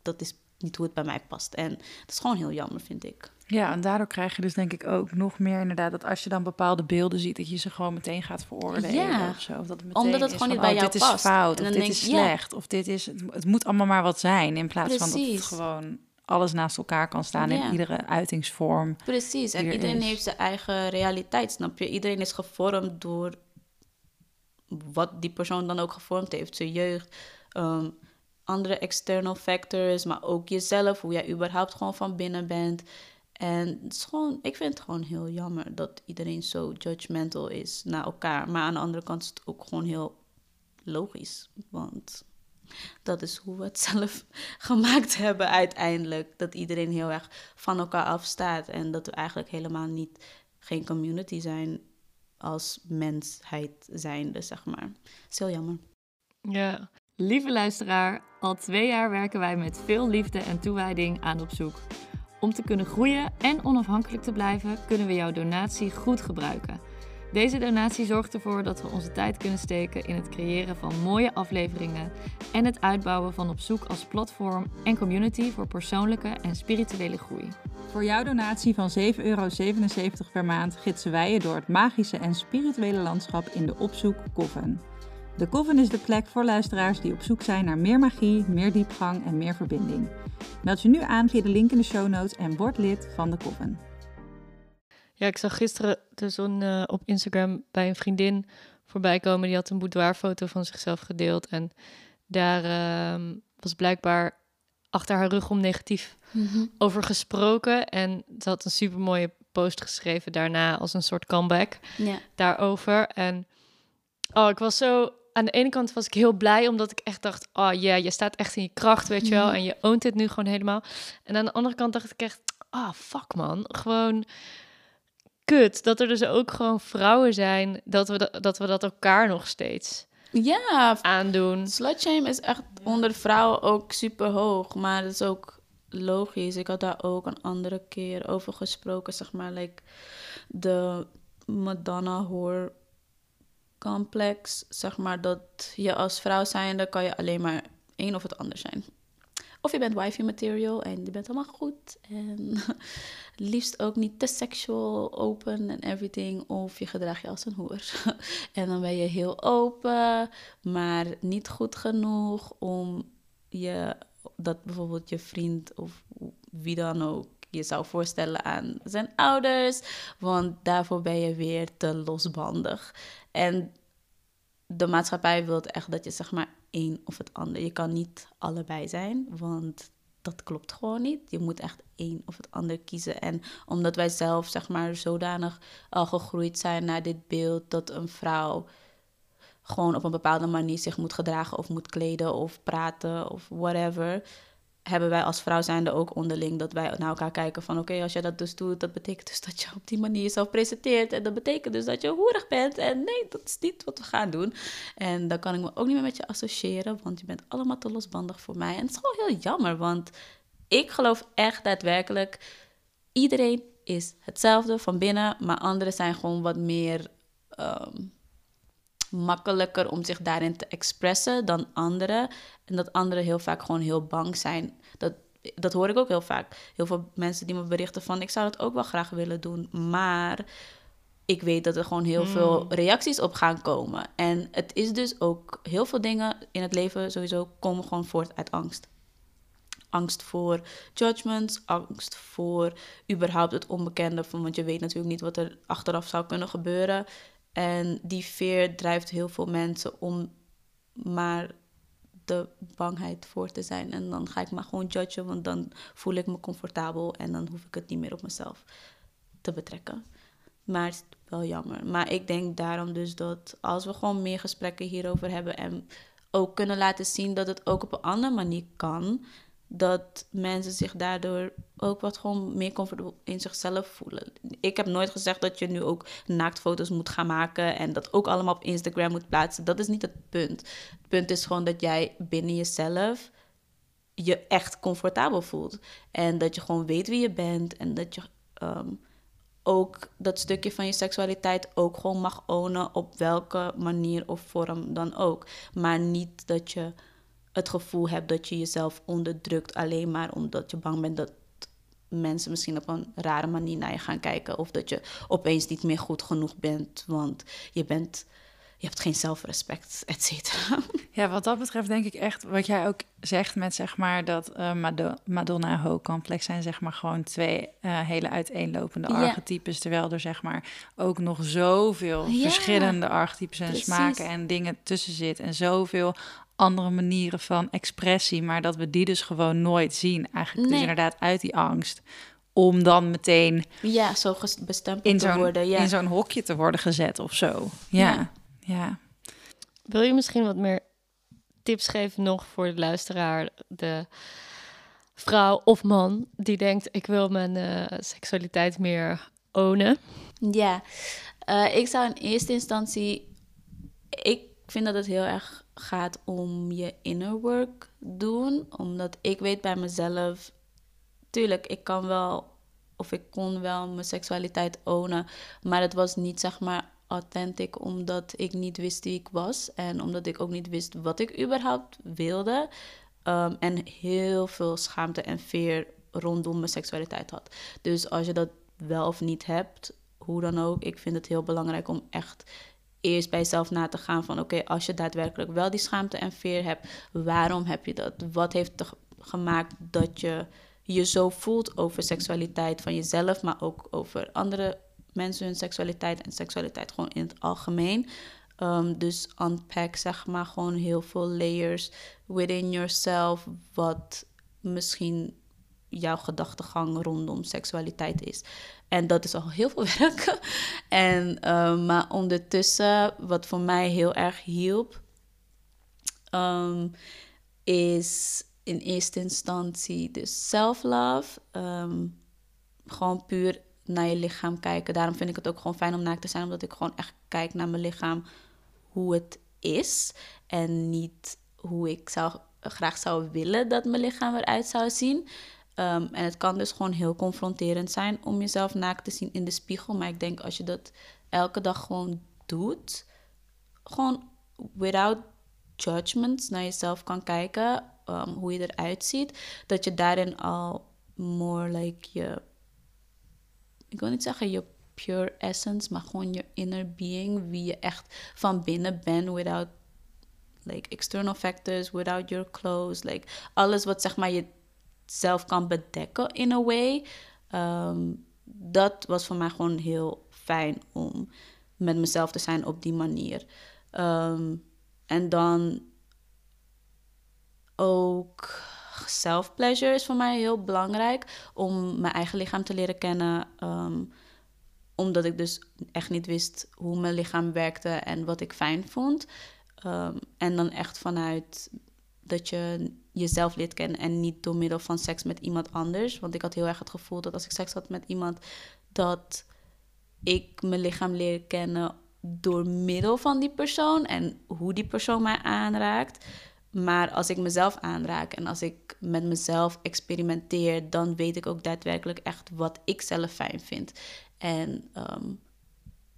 dat is niet hoe het bij mij past. En dat is gewoon heel jammer, vind ik. Ja, en daardoor krijg je dus denk ik ook nog meer inderdaad... dat als je dan bepaalde beelden ziet... dat je ze gewoon meteen gaat veroordelen Ja. of zo. Of dat het meteen Omdat het is gewoon van, niet bij oh, jou dit is past. fout, En of dit denk is ja. slecht... of dit is... Het, het moet allemaal maar wat zijn... in plaats van dat het gewoon alles naast elkaar kan staan... Ja. in iedere uitingsvorm. Precies, en er iedereen is. heeft zijn eigen realiteit, snap je? Iedereen is gevormd door wat die persoon dan ook gevormd heeft. Zijn jeugd, ehm, andere external factors, maar ook jezelf, hoe jij überhaupt gewoon van binnen bent. En het is gewoon, ik vind het gewoon heel jammer dat iedereen zo judgmental is naar elkaar. Maar aan de andere kant is het ook gewoon heel logisch, want dat is hoe we het zelf gemaakt hebben uiteindelijk. Dat iedereen heel erg van elkaar afstaat en dat we eigenlijk helemaal niet geen community zijn als mensheid zijnde, zeg maar. Het is heel jammer. Ja. Lieve luisteraar, al twee jaar werken wij met veel liefde en toewijding aan op zoek. Om te kunnen groeien en onafhankelijk te blijven, kunnen we jouw donatie goed gebruiken. Deze donatie zorgt ervoor dat we onze tijd kunnen steken in het creëren van mooie afleveringen en het uitbouwen van op zoek als platform en community voor persoonlijke en spirituele groei. Voor jouw donatie van 7,77 euro per maand gidsen wij je door het magische en spirituele landschap in de Opzoek Coven. De Coven is de plek voor luisteraars die op zoek zijn naar meer magie, meer diepgang en meer verbinding. Meld je nu aan via de link in de show notes en word lid van de Coven. Ja, ik zag gisteren dus een, eh, op Instagram bij een vriendin voorbij komen. Die had een boudoirfoto van zichzelf gedeeld. En daar ehm, was blijkbaar achter haar rug om negatief over gesproken. En ze had een super mooie post geschreven daarna als een soort comeback Ja. daarover. En Oh, ik was zo... Aan de ene kant was ik heel blij, omdat ik echt dacht... Oh ja, je staat echt in je kracht, weet je wel. Mhm. En je oont dit nu gewoon helemaal. En aan de andere kant dacht ik echt... Ah, fuck man. Gewoon kut. Dat er dus ook gewoon vrouwen zijn... dat we, dat, dat we dat elkaar nog steeds Ja, aandoen. Slutshame is echt onder vrouwen ook super hoog, maar dat is ook logisch. Ik had daar ook een andere keer over gesproken, zeg maar, like de Madonna hoor complex, zeg maar, dat je als vrouw zijnde kan je alleen maar één of het ander zijn. Of je bent wifey material en je bent helemaal goed en liefst ook niet te sexual, open en everything. Of je gedraagt je als een hoer. en dan ben je heel open, maar niet goed genoeg om je, dat bijvoorbeeld je vriend of wie dan ook je zou voorstellen aan zijn ouders. Want daarvoor ben je weer te losbandig. En de maatschappij wil echt dat je zeg maar één of het ander. Je kan niet allebei zijn, want dat klopt gewoon niet. Je moet echt één of het ander kiezen. En omdat wij zelf zeg maar zodanig al gegroeid zijn naar dit beeld dat een vrouw gewoon op een bepaalde manier zich moet gedragen of moet kleden of praten of whatever. Hebben wij als vrouw zijnde ook onderling dat wij naar elkaar kijken van oké, als je dat dus doet, dat betekent dus dat je op die manier jezelf presenteert. En dat betekent dus dat je hoerig bent. En nee, dat is niet wat we gaan doen. En dan kan ik me ook niet meer met je associëren, want je bent allemaal te losbandig voor mij. En het is gewoon heel jammer, want ik geloof echt daadwerkelijk, iedereen is hetzelfde van binnen, maar anderen zijn gewoon wat meer ehm, makkelijker om zich daarin te expressen dan anderen. En dat anderen heel vaak gewoon heel bang zijn. Dat, dat hoor ik ook heel vaak. Heel veel mensen die me berichten van... ik zou dat ook wel graag willen doen, maar... ik weet dat er gewoon heel veel reacties op gaan komen. En het is dus ook... heel veel dingen in het leven sowieso komen gewoon voort uit angst. Angst voor judgments, angst voor überhaupt het onbekende. Van, want je weet natuurlijk niet wat er achteraf zou kunnen gebeuren. En die veer drijft heel veel mensen om maar de bangheid voor te zijn. En dan ga ik maar gewoon judgen, want dan voel ik me comfortabel en dan hoef ik het niet meer op mezelf te betrekken. Maar het is wel jammer. Maar ik denk daarom dus dat als we gewoon meer gesprekken hierover hebben en ook kunnen laten zien dat het ook op een andere manier kan, dat mensen zich daardoor ook wat gewoon meer comfortabel in zichzelf voelen. Ik heb nooit gezegd dat je nu ook naaktfoto's moet gaan maken en dat ook allemaal op Instagram moet plaatsen. Dat is niet het punt. Het punt is gewoon dat jij binnen jezelf je echt comfortabel voelt. En dat je gewoon weet wie je bent en dat je ehm, ook dat stukje van je seksualiteit ook gewoon mag ownen op welke manier of vorm dan ook. Maar niet dat je het gevoel hebt dat je jezelf onderdrukt alleen maar omdat je bang bent dat mensen misschien op een rare manier naar je gaan kijken of dat je opeens niet meer goed genoeg bent, want je bent je hebt geen zelfrespect, et cetera. Ja, wat dat betreft denk ik echt, wat jij ook zegt met zeg maar dat eh, Mado- Madonna en Ho complex zijn zeg maar gewoon twee eh, hele uiteenlopende archetypes, terwijl er zeg maar ook nog zoveel verschillende archetypes en precies. smaken en dingen tussen zit en zoveel andere manieren van expressie, maar dat we die dus gewoon nooit zien. Eigenlijk dus inderdaad uit die angst om dan meteen Ja, zo bestempeld in te zo'n worden. Ja. in zo'n hokje te worden gezet of zo. Ja, Ja. ja. Wil je misschien wat meer tips geven nog voor de luisteraar, de vrouw of man die denkt ik wil mijn eh, seksualiteit meer ownen? Ja, Eh, ik zou in eerste instantie. Ik vind dat het heel erg gaat om je inner work doen. Omdat ik weet bij mezelf. Tuurlijk, ik kan wel. Of ik kon wel mijn seksualiteit ownen. Maar het was niet zeg maar authentic. Omdat ik niet wist wie ik was. En omdat ik ook niet wist wat ik überhaupt wilde. Ehm, en heel veel schaamte en veer rondom mijn seksualiteit had. Dus als je dat wel of niet hebt, hoe dan ook, ik vind het heel belangrijk om echt eerst bij jezelf na te gaan van oké, als je daadwerkelijk wel die schaamte en veer hebt, waarom heb je dat? Wat heeft er gemaakt dat je je zo voelt over seksualiteit van jezelf, maar ook over andere mensen hun seksualiteit en seksualiteit gewoon in het algemeen. Um, dus unpack zeg maar gewoon heel veel layers within yourself, wat misschien jouw gedachtegang rondom seksualiteit is. En dat is al heel veel werk. en, uh, maar ondertussen, wat voor mij heel erg hielp, um, is in eerste instantie dus self-love. Um, gewoon puur naar je lichaam kijken. Daarom vind ik het ook gewoon fijn om naakt te zijn, omdat ik gewoon echt kijk naar mijn lichaam hoe het is en niet hoe ik zou, graag zou willen dat mijn lichaam eruit zou zien. Um, en het kan dus gewoon heel confronterend zijn om jezelf naakt te zien in de spiegel. Maar ik denk als je dat elke dag gewoon doet, gewoon without judgments naar jezelf kan kijken, um, hoe je eruit ziet, dat je daarin al more like je, ik wil niet zeggen je pure essence, maar gewoon je inner being, wie je echt van binnen bent, without like external factors, without your clothes, like alles wat zeg maar je zelf kan bedekken in a way. Um, dat was voor mij gewoon heel fijn om met mezelf te zijn op die manier. Um, en dan ook self-pleasure is voor mij heel belangrijk om mijn eigen lichaam te leren kennen. Um, omdat ik dus echt niet wist hoe mijn lichaam werkte en wat ik fijn vond. En dan echt vanuit dat je jezelf leert kennen en niet door middel van seks met iemand anders. Want ik had heel erg het gevoel dat als ik seks had met iemand, dat ik mijn lichaam leer kennen door middel van die persoon en hoe die persoon mij aanraakt. Maar als ik mezelf aanraak en als ik met mezelf experimenteer, dan weet ik ook daadwerkelijk echt wat ik zelf fijn vind. En um,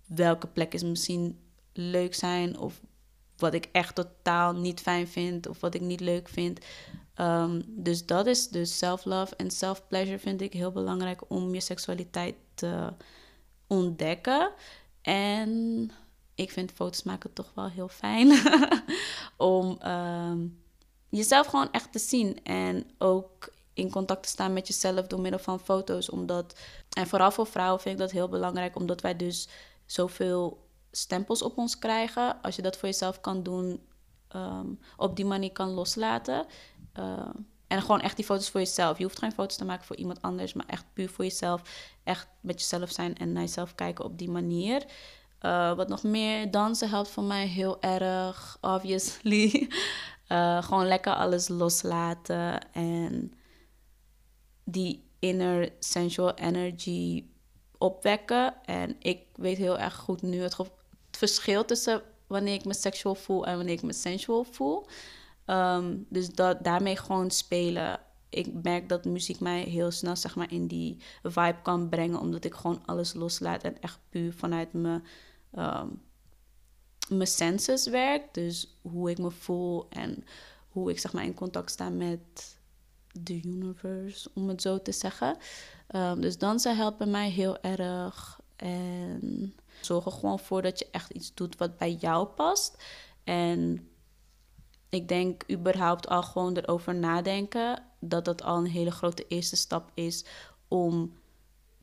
welke plekken misschien leuk zijn of wat ik echt totaal niet fijn vind of wat ik niet leuk vind. Um, dus dat is dus self-love en self-pleasure vind ik heel belangrijk om je seksualiteit te ontdekken. En ik vind foto's maken toch wel heel fijn om um, jezelf gewoon echt te zien en ook in contact te staan met jezelf door middel van foto's. Omdat, en vooral voor vrouwen vind ik dat heel belangrijk, omdat wij dus zoveel stempels op ons krijgen. Als je dat voor jezelf kan doen, um, op die manier kan loslaten. Uh, en gewoon echt die foto's voor jezelf. Je hoeft geen foto's te maken voor iemand anders, maar echt puur voor jezelf. Echt met jezelf zijn en naar jezelf kijken op die manier. Uh, wat nog meer, dansen helpt voor mij heel erg, obviously. Uh, gewoon lekker alles loslaten en die inner sensual energy opwekken. En ik weet heel erg goed nu het, het verschil tussen wanneer ik me seksueel voel en wanneer ik me sensual voel. Um, dus dat, daarmee gewoon spelen. Ik merk dat muziek mij heel snel zeg maar, in die vibe kan brengen, omdat ik gewoon alles loslaat en echt puur vanuit mijn, um, mijn senses werk. Dus hoe ik me voel en hoe ik zeg maar, in contact sta met de universe, om het zo te zeggen. Um, dus dansen helpt bij mij heel erg. En zorg er gewoon voor dat je echt iets doet wat bij jou past. En ik denk überhaupt al gewoon erover nadenken dat dat al een hele grote eerste stap is om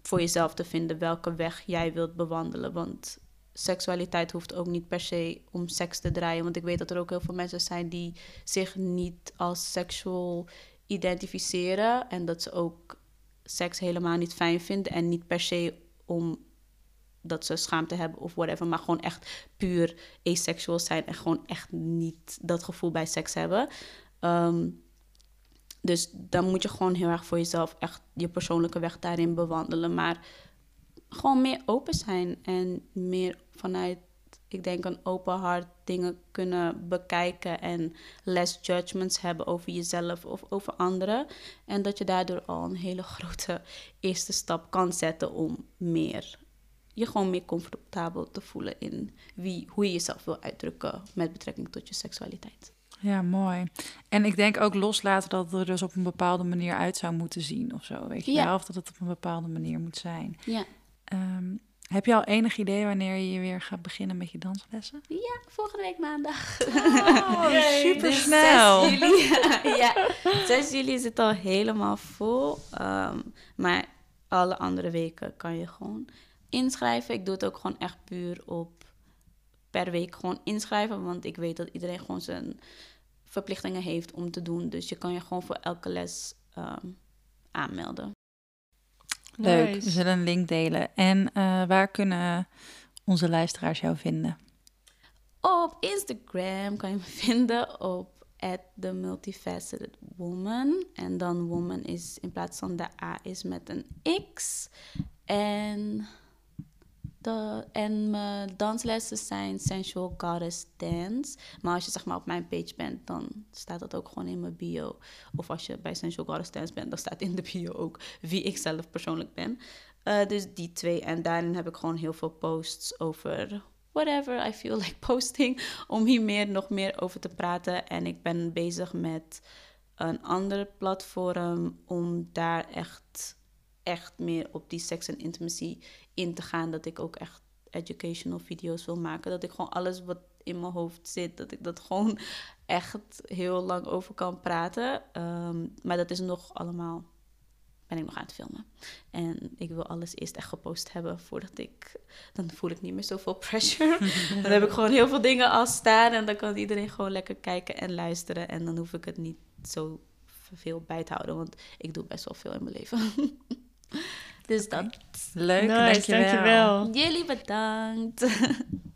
voor jezelf te vinden welke weg jij wilt bewandelen. Want seksualiteit hoeft ook niet per se om seks te draaien. Want ik weet dat er ook heel veel mensen zijn die zich niet als seksueel identificeren. En dat ze ook seks helemaal niet fijn vinden. En niet per se om dat ze schaamte hebben of whatever. Maar gewoon echt puur asexual zijn. En gewoon echt niet dat gevoel bij seks hebben. Um, dus dan moet je gewoon heel erg voor jezelf echt je persoonlijke weg daarin bewandelen. Maar gewoon meer open zijn en meer vanuit, ik denk, een open hart dingen kunnen bekijken en less judgments hebben over jezelf of over anderen. En dat je daardoor al een hele grote eerste stap kan zetten om meer je gewoon meer comfortabel te voelen in wie, hoe je jezelf wil uitdrukken met betrekking tot je seksualiteit. Ja, mooi. En ik denk ook loslaten dat het er dus op een bepaalde manier uit zou moeten zien of zo. Weet je ja. Of dat het op een bepaalde manier moet zijn. Ja. Um, heb je al enig idee wanneer je weer gaat beginnen met je danslessen? Ja, volgende week maandag. Oh, super snel. 6 juli, ja, 6 juli is het al helemaal vol. Um, maar alle andere weken kan je gewoon inschrijven. Ik doe het ook gewoon echt puur op per week gewoon inschrijven. Want ik weet dat iedereen gewoon zijn verplichtingen heeft om te doen. Dus je kan je gewoon voor elke les um, aanmelden. Leuk, Nice. we zullen een link delen. En eh, waar kunnen onze luisteraars jou vinden? Op Instagram kan je me vinden op The Multifaceted Woman. En dan woman is in plaats van de A is met een X. En, de, en mijn danslessen zijn Sensual Goddess Dance. Maar als je zeg maar op mijn page bent, dan staat dat ook gewoon in mijn bio. Of als je bij Sensual Goddess Dance bent, dan staat in de bio ook wie ik zelf persoonlijk ben. Eh, dus die twee. En daarin heb ik gewoon heel veel posts over whatever I feel like posting. Om hier meer, nog meer over te praten. En ik ben bezig met een ander platform om daar echt, echt meer op die sex en intimacy in te gaan. Dat ik ook echt educational video's wil maken. Dat ik gewoon alles wat in mijn hoofd zit, dat ik dat gewoon echt heel lang over kan praten. Ehm, maar dat is nog allemaal ben ik nog aan het filmen. En ik wil alles eerst echt gepost hebben voordat ik... Dan voel ik niet meer zoveel pressure. dan heb ik gewoon heel veel dingen al staan en dan kan iedereen gewoon lekker kijken en luisteren. En dan hoef ik het niet zo veel bij te houden, want ik doe best wel veel in mijn leven. Dus dat. Leuk, nice, dankjewel. dankjewel. Jullie bedankt.